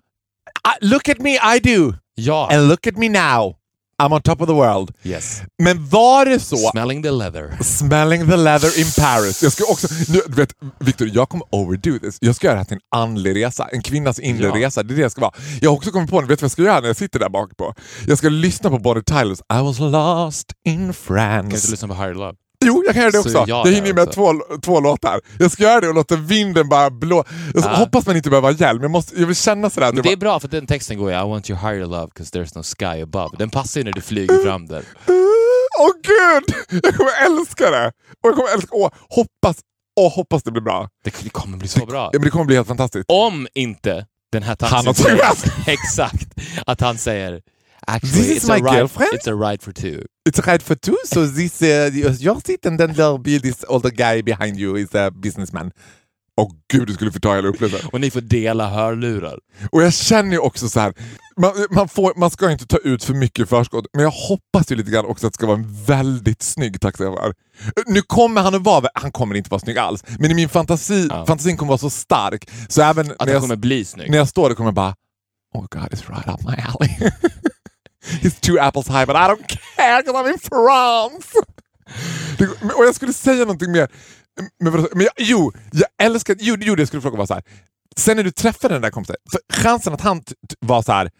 I, look at me I do, ja. and look at me now. I'm on top of the world. Yes. Men var det så Smelling the leather. Smelling the leather in Paris. Jag ska också, nu, vet, Victor, jag kommer overdo this. Jag ska göra det här till en andlig resa, en kvinnas inre Ja. resa. Det är det jag ska vara. Jag har också kommit på, vet du vad jag ska göra när jag sitter där bak på? Jag ska lyssna på Bonnie Tylers I was lost in Kan du France. inte lyssna på Higher Love? Jo, jag kan göra det Så också. jag Jag, hinner ju med två, två låtar. Jag ska göra det och låta vinden bara blå. Jag Ah. hoppas man inte behöver ha hjälm. Jag, måste, jag vill känna sådär. Men det är bra för den texten går ju I want your higher love because there's no sky above. Den passar ju när du flyger fram där. Åh gud! Jag kommer älska det! Och jag kommer älska, åh, hoppas, åh, hoppas det blir bra. Det kommer bli så bra. Ja, men det kommer bli helt fantastiskt. Om inte den här Han har taxin tagit säger, exakt, att han säger Actually, This is my ride, girlfriend. it's a ride for two. It's a ride for two, so this, uh, your seat and then there'll be this older guy behind you is a businessman. Åh gud, du skulle få ta hela upplevelsen. Och ni får dela hörlurar. Och jag känner ju också så här, man, man, får, man ska inte ta ut för mycket förskott, men jag hoppas ju lite grann också att det ska vara en väldigt snygg taxichaufför. Nu kommer han att vara, han kommer inte vara snygg alls, men i min fantasi, Ja. fantasin kommer vara så stark, så även Att när han jag, kommer bli snygg. när jag står där kommer jag bara Oh god, it's right up my alley. He's two apples high but I don't care because I'm in France! Det, och jag skulle säga någonting mer. Men, men jag, jo, jag älskar... Jo, jo, det jag skulle fråga var så här. Sen när du träffade den där kompisen, chansen att han var så här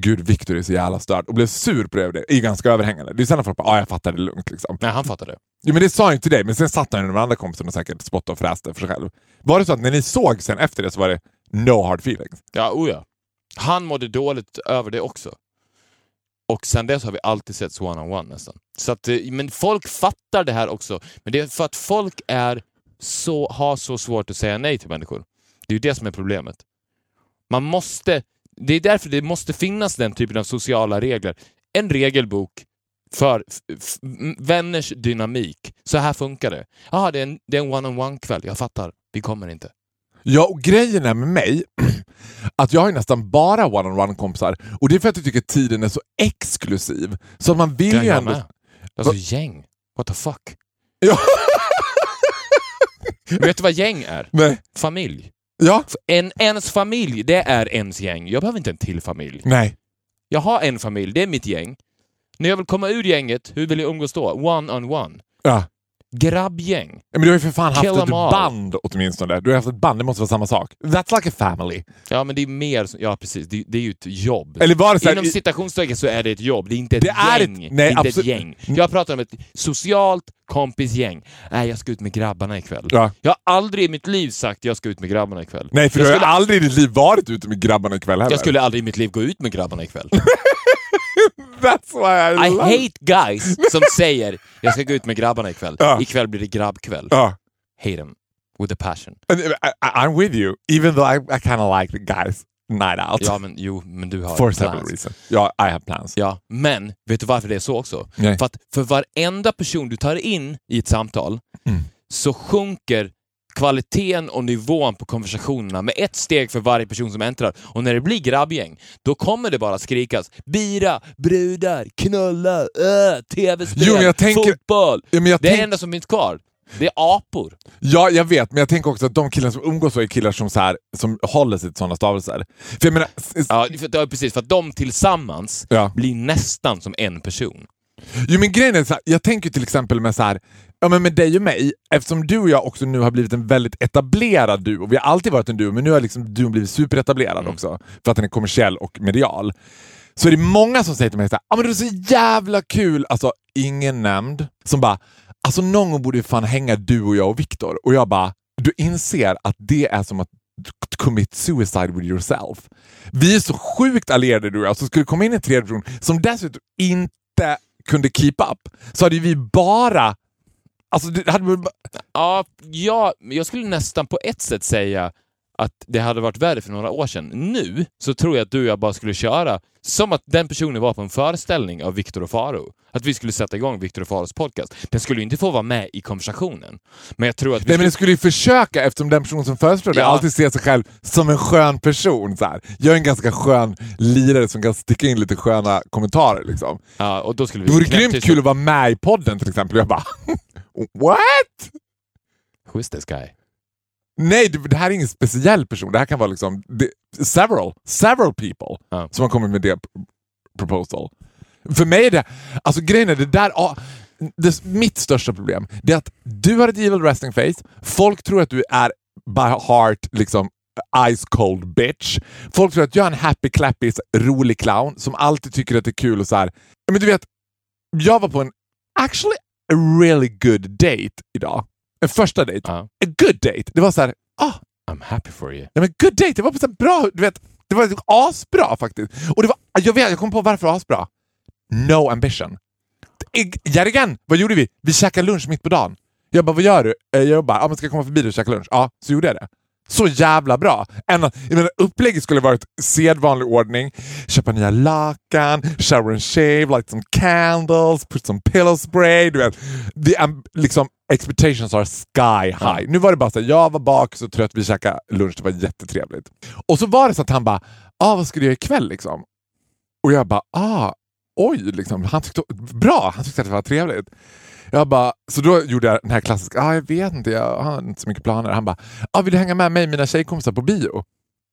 Gud, Victor är så jävla störd och blev sur på det, och det är ju ganska överhängande. Det är sällan folk bara ah, jag fattar det lugnt. Liksom. Nej, han fattar det. Jo, men det sa han ju till dig, men sen satt han med de andra kompisarna och säkert spottade och fräste för sig själv. Var det så att när ni såg sen efter det så var det no hard feelings? Ja, oh ja. Han mådde dåligt över det också. Och sen dess har vi alltid sett one-on-one nästan. Så att, eh, men folk fattar det här också. Men det är för att folk är så, har så svårt att säga nej till människor. Det är ju det som är problemet. Man måste... Det är därför det måste finnas den typen av sociala regler. En regelbok för vänners dynamik. Så här funkar det. Ja, det är en, det är en one-on-one kväll. Jag fattar. Vi kommer inte. Ja, och grejen är med mig att jag har nästan bara one-on-one kompisar och det är för att jag tycker tiden är så exklusiv. Så att man vill ju ändå... med. Alltså gäng. What the fuck? Ja. Vet du vad gäng är? Nej. Familj. Ja. En, ens familj, det är ens gäng. Jag behöver inte en till familj. Nej. Jag har en familj, det är mitt gäng. När jag vill komma ur gänget, hur vill jag umgås då? One on one. Ja. Grabbgäng. Men du har ju för fan Kill haft ett all. band åtminstone. Du har haft ett band, det måste vara samma sak. That's like a family. Ja, men det är mer... som- Ja, precis. Det, det är ju ett jobb. Eller var det så här, Inom citationstecken så är det ett jobb, det är inte ett Det är gäng. ett- det nej, är inte ett gäng. Jag pratar om ett socialt kompisgäng. Nej, jag ska ut med grabbarna ikväll. Ja. Jag har aldrig i mitt liv sagt jag ska ut med grabbarna ikväll. Nej, för jag du har skulle, aldrig i ditt liv varit ute med grabbarna ikväll heller. jag skulle aldrig i mitt liv gå ut med grabbarna ikväll. That's why I, I love hate guys som säger jag ska gå ut med grabbarna ikväll. Ja. Ikväll blir det grabbkväll. Ja. Hate them. With a passion. I, I'm with you, even though I, I kind of like the guys night out. Ja, men jo, men du har For plans. several reasons. Ja, I have plans. Ja, men vet du varför det är så också? Nej. För att för varenda person du tar in i ett samtal Mm. så sjunker kvaliteten och nivån på konversationerna med ett steg för varje person som äntrar. Och när det blir grabbgäng, då kommer det bara skrikas bira, brudar, knulla, äh, tv-spel, tänker- fotboll. Ja, Det är tänk- det enda som finns kvar. Det är apor. Ja, jag vet, men jag tänker också att de killar som umgås så är killar som, så här, som håller sig till sådana stavelser. För jag menar, Ja, för, ja, precis, för att de tillsammans Ja. blir nästan som en person. Jo men grejen är så här, jag tänker till exempel med så här, ja men med dig och mig, eftersom du och jag också nu har blivit en väldigt etablerad duo, vi har alltid varit en duo, men nu har liksom duon blivit superetablerad Mm. också, för att den är kommersiell och medial. Så är det många som säger till mig så här, ja men det är så jävla kul, alltså ingen nämnd, som bara, alltså någon gång borde vi fan hänga du och jag och Viktor. Och jag bara, du inser att det är som att commit suicide with yourself. Vi är så sjukt allierade du och jag, så skulle det komma in en tredje person som dessutom inte kunde keep up, så hade vi bara... Alltså det hade, väl- Ja, ja, jag skulle nästan på ett sätt säga att det hade varit värre för några år sedan. Nu så tror jag att du och jag bara skulle köra som att den personen var på en föreställning av Viktor och Faro. Att vi skulle sätta igång Viktor och Faros podcast. Den skulle ju inte få vara med i konversationen. Men jag tror att nej, men det skulle ju försöka eftersom den person som föreslår det Ja. alltid ser sig själv som en skön person. Så här. Jag är en ganska skön lirare som kan sticka in lite sköna kommentarer. Liksom. Ja, och då skulle vi Det vore grymt kul att vara med i podden till exempel. Jag bara, what? Who is this guy? Nej, det, det här är ingen speciell person. Det här kan vara liksom det, several, several people Ja. som har kommit med det proposal. För mig är det, alltså grejen är det där, ja, det, mitt största problem, det är att du har ett evil resting face, folk tror att du är by heart liksom ice cold bitch. Folk tror att jag är en happy clappy rolig clown som alltid tycker att det är kul och så här. Men du vet, jag var på en actually a really good date idag. En första date. Ja. A good date. Det var så här, ah, I'm happy for you. Nej men good date, det var så bra, du vet, det var asbra faktiskt. Och det var, jag vet, jag kom på varför asbra. No ambition. Järgen, vad gjorde vi? Vi käkade lunch mitt på dagen. Jag bara, vad gör du? Eh, Jag bara, ah, men ska komma förbi och käka lunch? Ja, så gjorde jag det. Så jävla bra! Än att, jag menar, upplägget skulle varit sedvanlig ordning. Köpa nya lakan, shower and shave, light some candles, put some pillow spray. Du vet. The, um, liksom, expectations are sky high. Nu var det bara så här, jag var bak så trött, vi käkade lunch, det var jättetrevligt. Och så var det så att han bara, ah, vad ska du göra ikväll liksom? Och jag bara, ah, oj, liksom. han tyckte, bra, han tyckte att det var trevligt. Jag bara, så då gjorde jag den här klassiska, ah, jag vet inte, jag har inte så mycket planer. Han bara, ah, vill du hänga med mig och mina tjejkompisar på bio?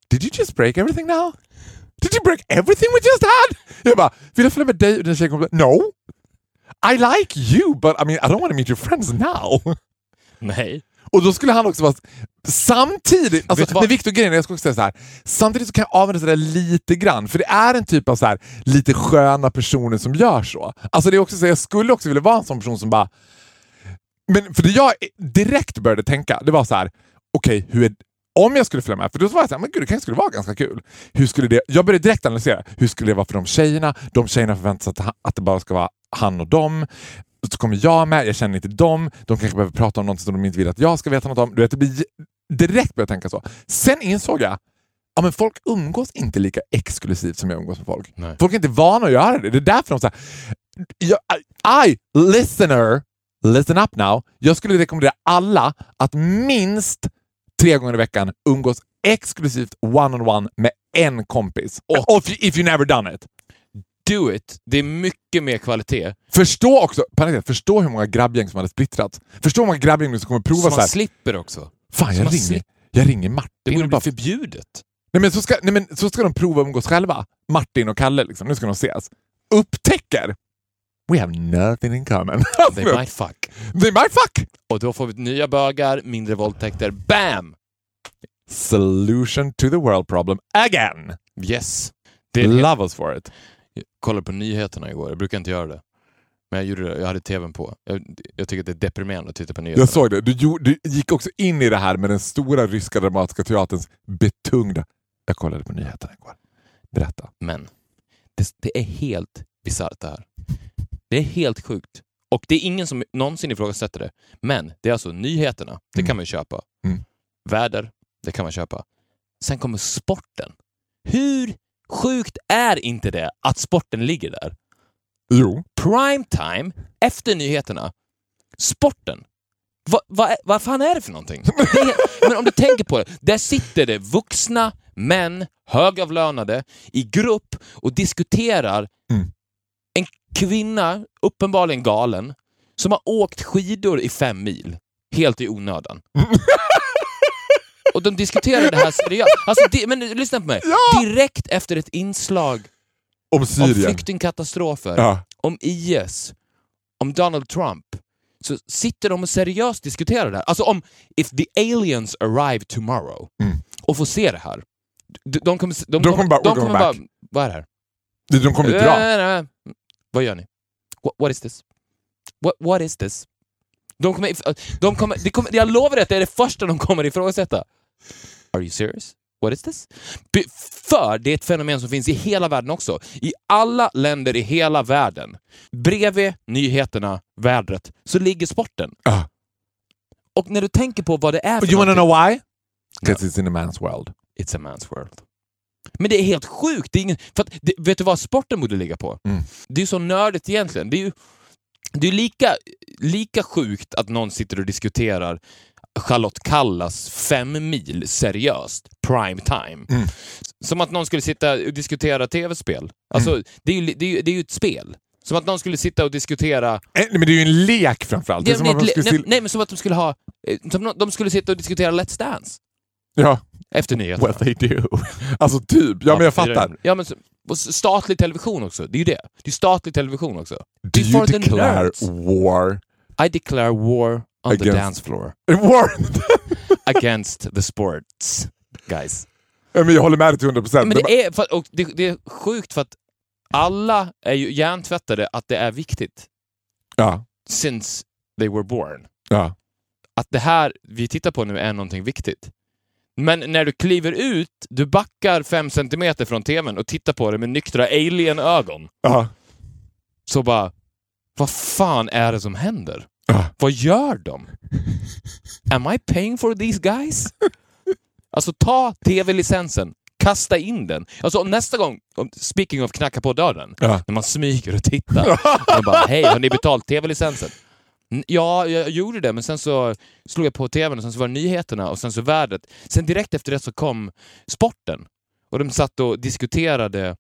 Did you just break everything now? Did you break everything we just had? Jag bara, vill jag följa med dig och dina tjejkompisar? No! I like you but I mean I don't want to meet your friends now. Nej. Och då skulle han också vara... Samtidigt, alltså, men Victor grejen jag ska också säga så här. Samtidigt så kan jag avvända det lite grann, för det är en typ av så här, lite sköna personer som gör så. Alltså det är också så, jag skulle också vilja vara en sån person som bara... Men för det jag direkt började tänka, det var så här, okej, hur är om jag skulle följa med, för då var jag såhär, men gud det kanske skulle vara ganska kul. Hur skulle det, jag började direkt analysera, hur skulle det vara för de tjejerna? De tjejerna förväntar sig att, att det bara ska vara han och dem. Så kommer jag med, jag känner inte dem. De kanske behöver prata om något som de inte vill att jag ska veta något om. Du vet, det blir, direkt började tänka så. Sen insåg jag, ja men folk umgås inte lika exklusivt som jag umgås med folk. Nej. Folk är inte vana att göra det. Det är därför de säger, jag, I, listener, listen up now. Jag skulle rekommendera alla att minst tre gånger i veckan umgås exklusivt one-on-one med en kompis. Och if, you- if you never done it. Do it. Det är mycket mer kvalitet. Förstå också, parentes, förstå hur många grabbgäng som hade splittrats. Förstå hur många grabbgäng som kommer prova Så så man här. slipper också. Fan, jag man ringer, jag ringer Martin. Det borde bli förbjudet. nej, men så, ska, nej, men så ska de prova att umgås själva. Martin och Kalle, liksom. nu ska de ses. Upptäcker We have nothing in common. They might fuck. They might fuck! Och då får vi nya bögar, mindre våldtäkter. Bam! Solution to the world problem again. Yes. Det. Love us for it. Jag kollade på nyheterna igår. Jag brukar inte göra det. Men jag gjorde det. Jag hade tvn på. Jag, jag tycker att det är deprimerande att titta på nyheterna. Jag såg det. Du, du gick också in i det här med den stora ryska dramatiska teaterns betungda... Jag kollade på nyheterna igår. Berätta. Men det, det är helt bisarrt det här. Det är helt sjukt. Och det är ingen som någonsin ifrågasätter det. Men det är alltså nyheterna. Det Mm. kan man ju köpa. Mm. Väder. Det kan man köpa. Sen kommer sporten. Hur sjukt är inte det att sporten ligger där? Jo. Prime time efter nyheterna. Sporten. Va, va, vad fan är det för någonting? Det men om du tänker på det. Där sitter det vuxna män, högavlönade, i grupp och diskuterar Mm. en kvinna, uppenbarligen galen, som har åkt skidor i fem mil. Helt i onödan. Och de diskuterar det här seriöst. Alltså, di- men lyssna på mig. Direkt efter ett inslag Om om Syrien. flyktingkatastrofer, Ja. om IS, om Donald Trump, så sitter de och seriöst diskuterar det här. Alltså om if the aliens arrive tomorrow Mm. och får se det här. De, de kommer, de, De kommer bara, de kommer bara, vad är det här? De kommer ju dra. Vad gör ni? What, what is this? What, what is this? De kommer, de kommer, det kommer, jag lovar att det är det första de kommer ifrågasätta. Are you serious? What is this? För det är ett fenomen som finns i hela världen också. I alla länder i hela världen. Bredvid nyheterna, vädret, så ligger sporten. Ah. Och när du tänker på vad det är för You wanna know why? Because it's in a man's world. It's a man's world. Men det är helt sjukt. Det är ingen, för att, det, vet du vad sporten borde ligga på? Mm. Det är ju så nördigt egentligen. Det är ju det är lika, lika sjukt att någon sitter och diskuterar Charlotte Kallas fem mil seriöst, prime time. Mm. Som att någon skulle sitta och diskutera tv-spel. Alltså, Mm. det, är ju, det, är ju, det är ju ett spel. Som att någon skulle sitta och diskutera... Eh, Men det är ju en lek framförallt. Ja, det- skulle nej, nej, men som att de skulle ha... eh, Som de skulle sitta och diskutera Let's Dance. Ja. Efter nyheterna. Well they do. Alltså typ, ja, men jag fattar. Ja, men statlig television också. Det är ju det. Det är statlig television också. Do är you declare war? I declare war on the Against- dance floor. Against the sports, guys. Men jag håller med dig till 100 procent. Men det är, och det, det är sjukt för att alla är ju hjärntvättade att det är viktigt. Ja, Since they were born. ja. Att det här vi tittar på nu är någonting viktigt. Men när du kliver ut, du backar fem centimeter från tvn och tittar på det med nyktra alien-ögon. ja. Så bara, vad fan är det som händer? Ja. Vad gör de? Am I paying for these guys? Alltså ta tv-licensen, kasta in den. Alltså nästa gång, speaking of knacka på dörren, Ja. när man smyger och tittar. och bara, hej, har ni betalt tv-licensen? "N- Ja, jag gjorde det, men sen så slog jag på tvn och sen så var det nyheterna och sen så vädret. Sen direkt efter det så kom sporten. Och de satt och diskuterade.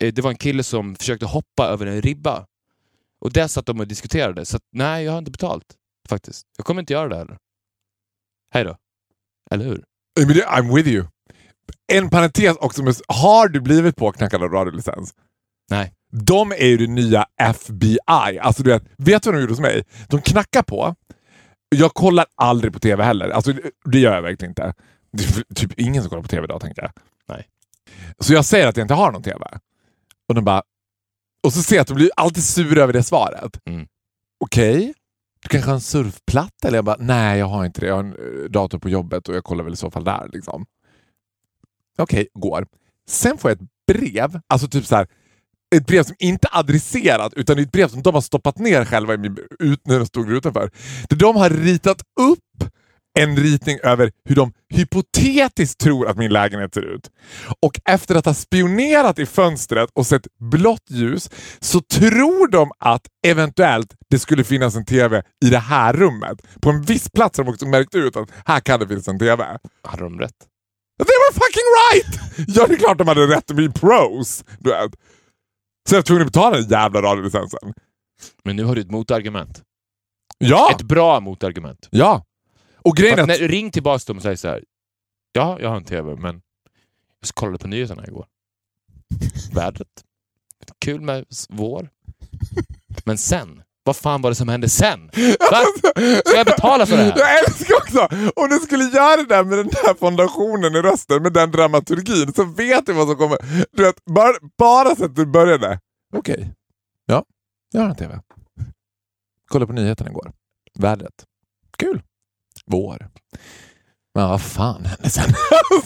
Eh, Det var en kille som försökte hoppa över en ribba. Och där satt de och diskuterade. Så att, nej, jag har inte betalt. Faktiskt. Jag kommer inte göra det heller. Hej då. Eller hur? Det- I'm with you. En parentes också, har du blivit påknackad av radiolicens? Nej. De är ju det nya FBI. Alltså du vet, vet du vad de gjorde hos mig? De knackar på. Jag kollar aldrig på TV heller. Alltså, det- det gör jag verkligen inte. Det är typ ingen som kollar på TV idag tänkte jag. Nej. Så jag säger att jag inte har någon TV. Och de bara... Och så ser jag att de blir alltid sura över det svaret. Mm. Okej, du kanske har en surfplatta? Eller jag bara, nej jag har inte det. Jag har en eh, dator på jobbet och jag kollar väl i så fall där. Liksom. Okej, går. Sen får jag ett brev, alltså typ så här, ett brev som inte är adresserat utan ett brev som de har stoppat ner själva i min, ut, när de stod utanför. Där de har ritat upp en ritning över hur de hypotetiskt tror att min lägenhet ser ut. Och efter att ha spionerat i fönstret och sett blått ljus så tror de att eventuellt det skulle finnas en TV i det här rummet. På en viss plats har de också märkt ut att här kan det finnas en TV. Hade de rätt? They were fucking right! Ja, det är klart de hade rätt att bli pros. Du vet. Så jag var tvungen att betala den jävla radiolicensen. Men nu har du ett motargument. Ja! Ett bra motargument. Ja! Och grejen att... när, ring till dem och säg så här. Ja, jag har en TV, men jag kollade på nyheterna igår. Vädret. Kul med vår. Men sen? Vad fan var det som hände sen? Va? Ska jag betala för det här? Jag älskar också, om du skulle göra det där med den där fondationen i rösten, med den dramaturgin, så vet du vad som kommer. Du vet, bara, bara så att du började. Okej. Ja, jag har en TV. Kolla på nyheterna igår. Vädret. Kul. Vår. Men vad fan hände sen?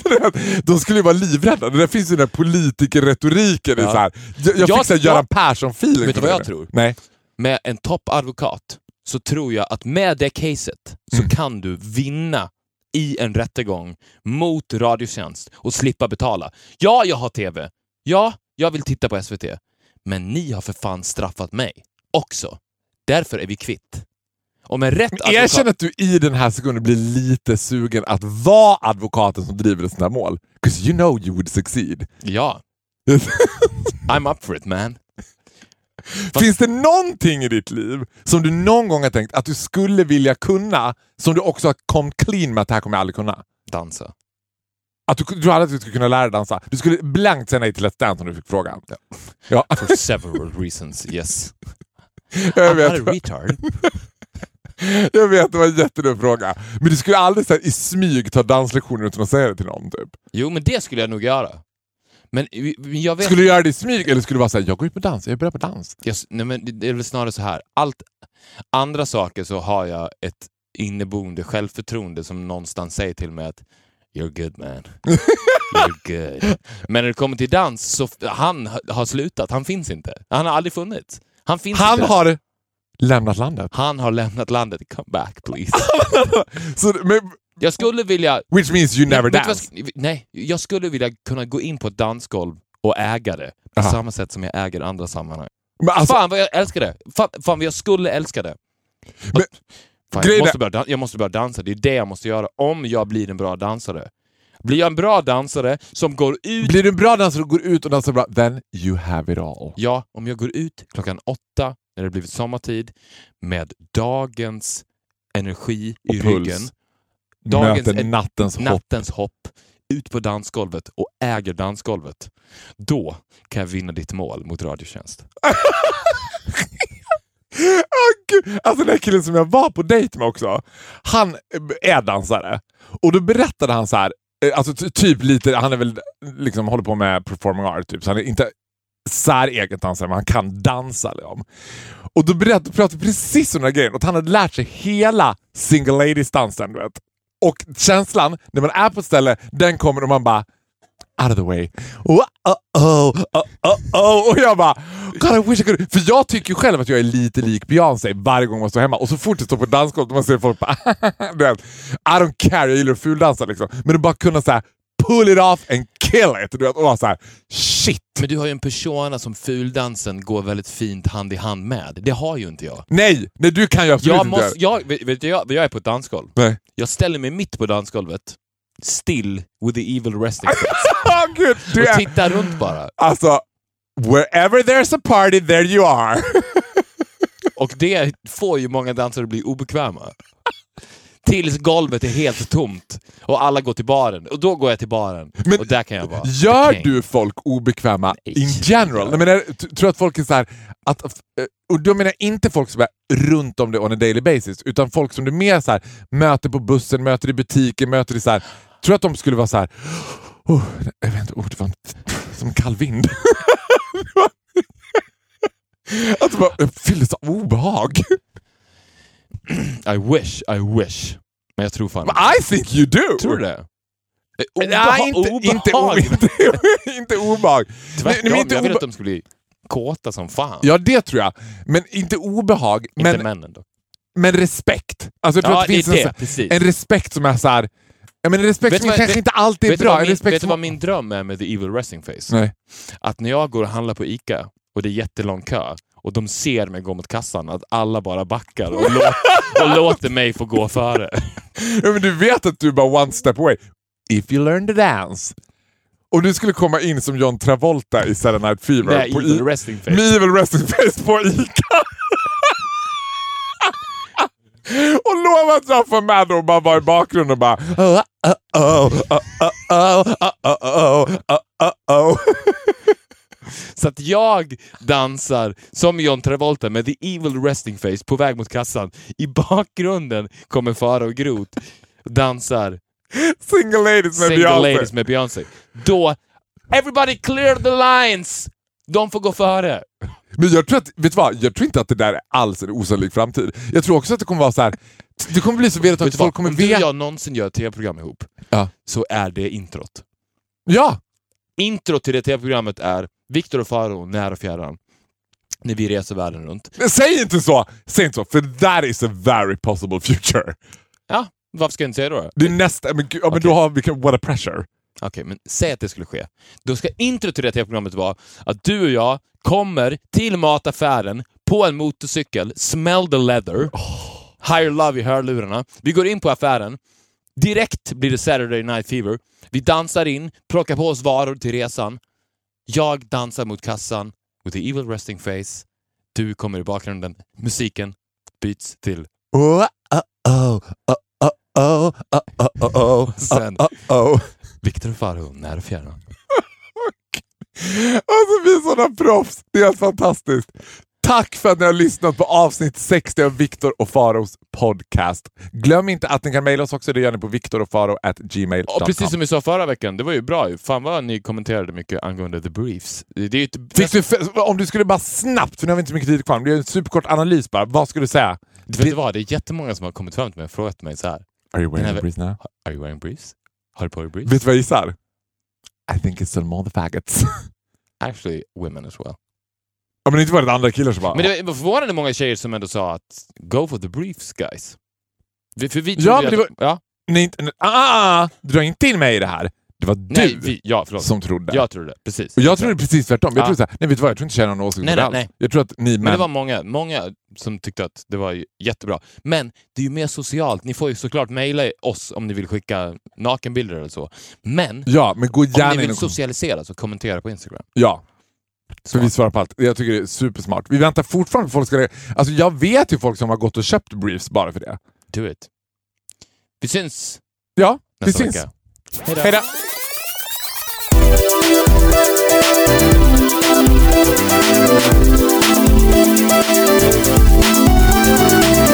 De skulle ju vara livrädda. Det där finns ju den där politikerretoriken. Ja. Så här. Jag, jag Jag- fick så här Göran Persson-feeling. Vet du vad jag tror? Nej. Med en toppadvokat så tror jag att med det caset så Mm. kan du vinna i en rättegång mot Radiotjänst och slippa betala. Ja, jag har TV. Ja, jag vill titta på SVT. Men ni har för fan straffat mig också. Därför är vi kvitt. Och med rätt advokat... Erkänn att du i den här sekunden blir lite sugen att vara advokaten som driver ett sånt här mål. 'Cause you know you would succeed. Ja. I'm up for it man. Finns det någonting i ditt liv som du någon gång har tänkt att du skulle vilja kunna, som du också har kommit clean med att det här kommer jag aldrig kunna? Dansa. Att du, du hade att du skulle kunna lära dig dansa. Du skulle blankt säga nej till Let's Dance om du fick frågan. Ja, For several reasons, yes. jag I'm not a retard. Jag vet, det var en jättedum fråga. Men du skulle aldrig så här, i smyg ta danslektioner utan att säga det till någon? Typ. Jo, men det skulle jag nog göra. Men jag vet... Skulle du göra det i smyg eller skulle du vara såhär, jag går ut på dans, jag är bra på dans? Jag, nej, men det- är väl snarare så här. Allt andra saker så har jag ett inneboende självförtroende som någonstans säger till mig att You're good man. You're good. Men när det kommer till dans så han ha- har slutat. Han finns inte. Han har aldrig funnits. Han finns Han inte. har lämnat landet. Han har lämnat landet. Come back please. Så, men, Jag skulle vilja... which means you never Nej, vad dance. jag sk- Nej, jag skulle vilja kunna gå in på ett dansgolv och äga det. På Aha. samma sätt som jag äger andra sammanhang. Men alltså, Fan vad jag älskar det! Fan, fan vad jag skulle älska det! Men, fan, jag, måste börja, jag måste börja dansa, det är det jag måste göra om jag blir en bra dansare. Blir jag en bra dansare som går ut... blir du en bra dansare och går ut och dansar bra, then you have it all. Ja, om jag går ut klockan åtta, när det blivit sommartid, med dagens energi i Och puls. ryggen, dagens Möter en- nattens hopp. nattens hopp, ut på dansgolvet och äger dansgolvet. Då kan jag vinna ditt mål mot Radiotjänst. Gud. Alltså den här killen som jag var på dejt med också, han är dansare. Och då berättade han så här, eh, alltså ty- typ lite, han är väl liksom håller på med performing art, typ, så han är inte säreget dansare, men han kan dansa. Liksom. Och då berättade, pratade vi precis om den här grejen, och att han hade lärt sig hela single ladies-dansen. Du vet. Och känslan när man är på ett ställe, den kommer och man bara out of the way. Uh, oh, oh, oh, oh, oh, oh. Och jag bara, God I wish I could. För jag tycker ju själv att jag är lite lik Beyoncé varje gång man står hemma. Och så fort jag står på dansgolvet och man ser folk bara, I don't care, jag gillar att fuldansa liksom. Men att bara kunna så här, pull it off and kill it. Du vet, och så här, shit. Men du har ju en persona som fuldansen går väldigt fint hand i hand med. Det har ju inte jag. Nej, nej du kan ju absolut Jag, inte måste, jag, vet, du, jag, jag är på ett dansgolv. Nej. Jag ställer mig mitt på dansgolvet, still with the evil resting gud, du och är, tittar runt bara. alltså, wherever there's a party, there you are. Och det får ju många dansare att bli obekväma. Tills golvet är helt tomt och alla går till baren. Och då går jag till baren. Men och där kan jag vara. Gör du folk obekväma Nej, in general? Jag t- tror att folk är så här, att, eh, och då menar jag inte folk som är runt om dig on a daily basis, utan folk som du mer så här, möter på bussen, möter i butiken, möter i så här, tror att de skulle vara så här, oh, jag vet inte, oh, det var en, som kall vind. att de bara fylldes av obehag. I wish, I wish. Men jag tror fan I think you do! Tror du det? Eh, Nej, inte, inte, o- obehag. inte, inte obehag. Tvärtom, Nej, inte jag vill att de ska bli kåta som fan. Ja, det tror jag. Men inte obehag, Inte men, männen då. men respekt. Alltså, jag tror Ja, att det finns en, det, så- precis. en respekt som är så här. Ja, men en respekt Vet som vad- kanske vet- inte alltid är bra. En min, vet du som... vad min dröm är med the evil resting face? Nej. Att när jag går och handlar på ICA och det är jättelång kö och de ser mig gå mot kassan, att alla bara backar och, lå- och låter mig få gå före. Ja, men du vet att du är bara one step away. If you learn to dance. Och du skulle komma in som John Travolta i Saturday Night Fever. Med på evil I- resting face. med evil resting face på ICA. och lova att jag får med och bara vara i bakgrunden och bara så att jag dansar som John Travolta med the evil resting face på väg mot kassan. I bakgrunden kommer Farao Groth dansar Single ladies med Single Beyoncé. Ladies. Då, everybody clear the lines! De får gå före. Men jag tror, att, vet du vad? jag tror inte att det där är alls en osannolik framtid. Jag tror också att det kommer vara så här. Det kommer bli så vedertaget att folk kommer veta... Om du och jag någonsin gör ett tv-program ihop, ja. så är det introt. Ja! Intro till det tv-programmet är Viktor och Faro nära och fjärran. När vi reser världen runt. Men säg inte så! Säg inte så, för that is a very possible future. Ja, varför ska jag inte säga då? Det är nästa... Men, gud, ja, men Okej. då har vi... What a pressure. Okej, men säg att det skulle ske. Då ska intro till det tv-programmet vara att du och jag kommer till mataffären på en motorcykel, smell the leather, higher love i hörlurarna. Vi går in på affären, direkt blir det Saturday Night Fever. Vi dansar in, plockar på oss varor till resan. Jag dansar mot kassan with the evil resting face. Du kommer i bakgrunden. Musiken byts till Oh, oh, oh, oh, oh, oh, oh, oh, oh, Sen- oh, oh. Viktor och Farao när och fjärran. Alltså vi är sådana proffs. Det är helt fantastiskt. Tack för att ni har lyssnat på avsnitt 60 av Viktor och Faros podcast. Glöm inte att ni kan mejla oss också. Det gör ni på viktorofaro.gmail.com. Och precis som vi sa förra veckan, det var ju bra ju. Fan vad ni kommenterade mycket angående the briefs. Det är du, f- om du skulle bara snabbt, för nu har vi inte så mycket tid kvar, men det är en superkort analys bara. Vad skulle du säga? Vet du vad, det är jättemånga som har kommit fram till mig och frågat mig så här. Are you wearing a briefs now? Are you wearing briefs? Har du på dig briefs? Vet du vad jag gissar? I think it's some more the faggots. Actually, women as well. Ja, men inte var det andra killar som bara... Men det var förvånande många tjejer som ändå sa att go for the briefs guys. För vi Ja, trodde men det att- ja, Nej, nej, ah, ah, ah, du drar inte in mig i det här. Det var nej, du vi, ja som trodde. Jag trodde precis. Och jag är precis tvärtom. Jag Ja. tror så här, nej vet du vad, jag tror inte jag känner någon åsikt om Nej, det nej, alls. nej. Jag tror att ni Men män... det var många, många som tyckte att det var jättebra. Men det är ju mer socialt. Ni får ju såklart mejla oss om ni vill skicka nakenbilder eller så. Men Ja, men gå om gärna ni in vill och... socialisera så kommentera på Instagram. Ja. Så vi svarar på allt. Jag tycker det är supersmart. Vi väntar fortfarande på folk ska... Alltså jag vet ju folk som har gått och köpt briefs bara för det. Do it. Vi syns! Ja, vi syns. Vecka. Hejdå. Hejdå. Hejdå.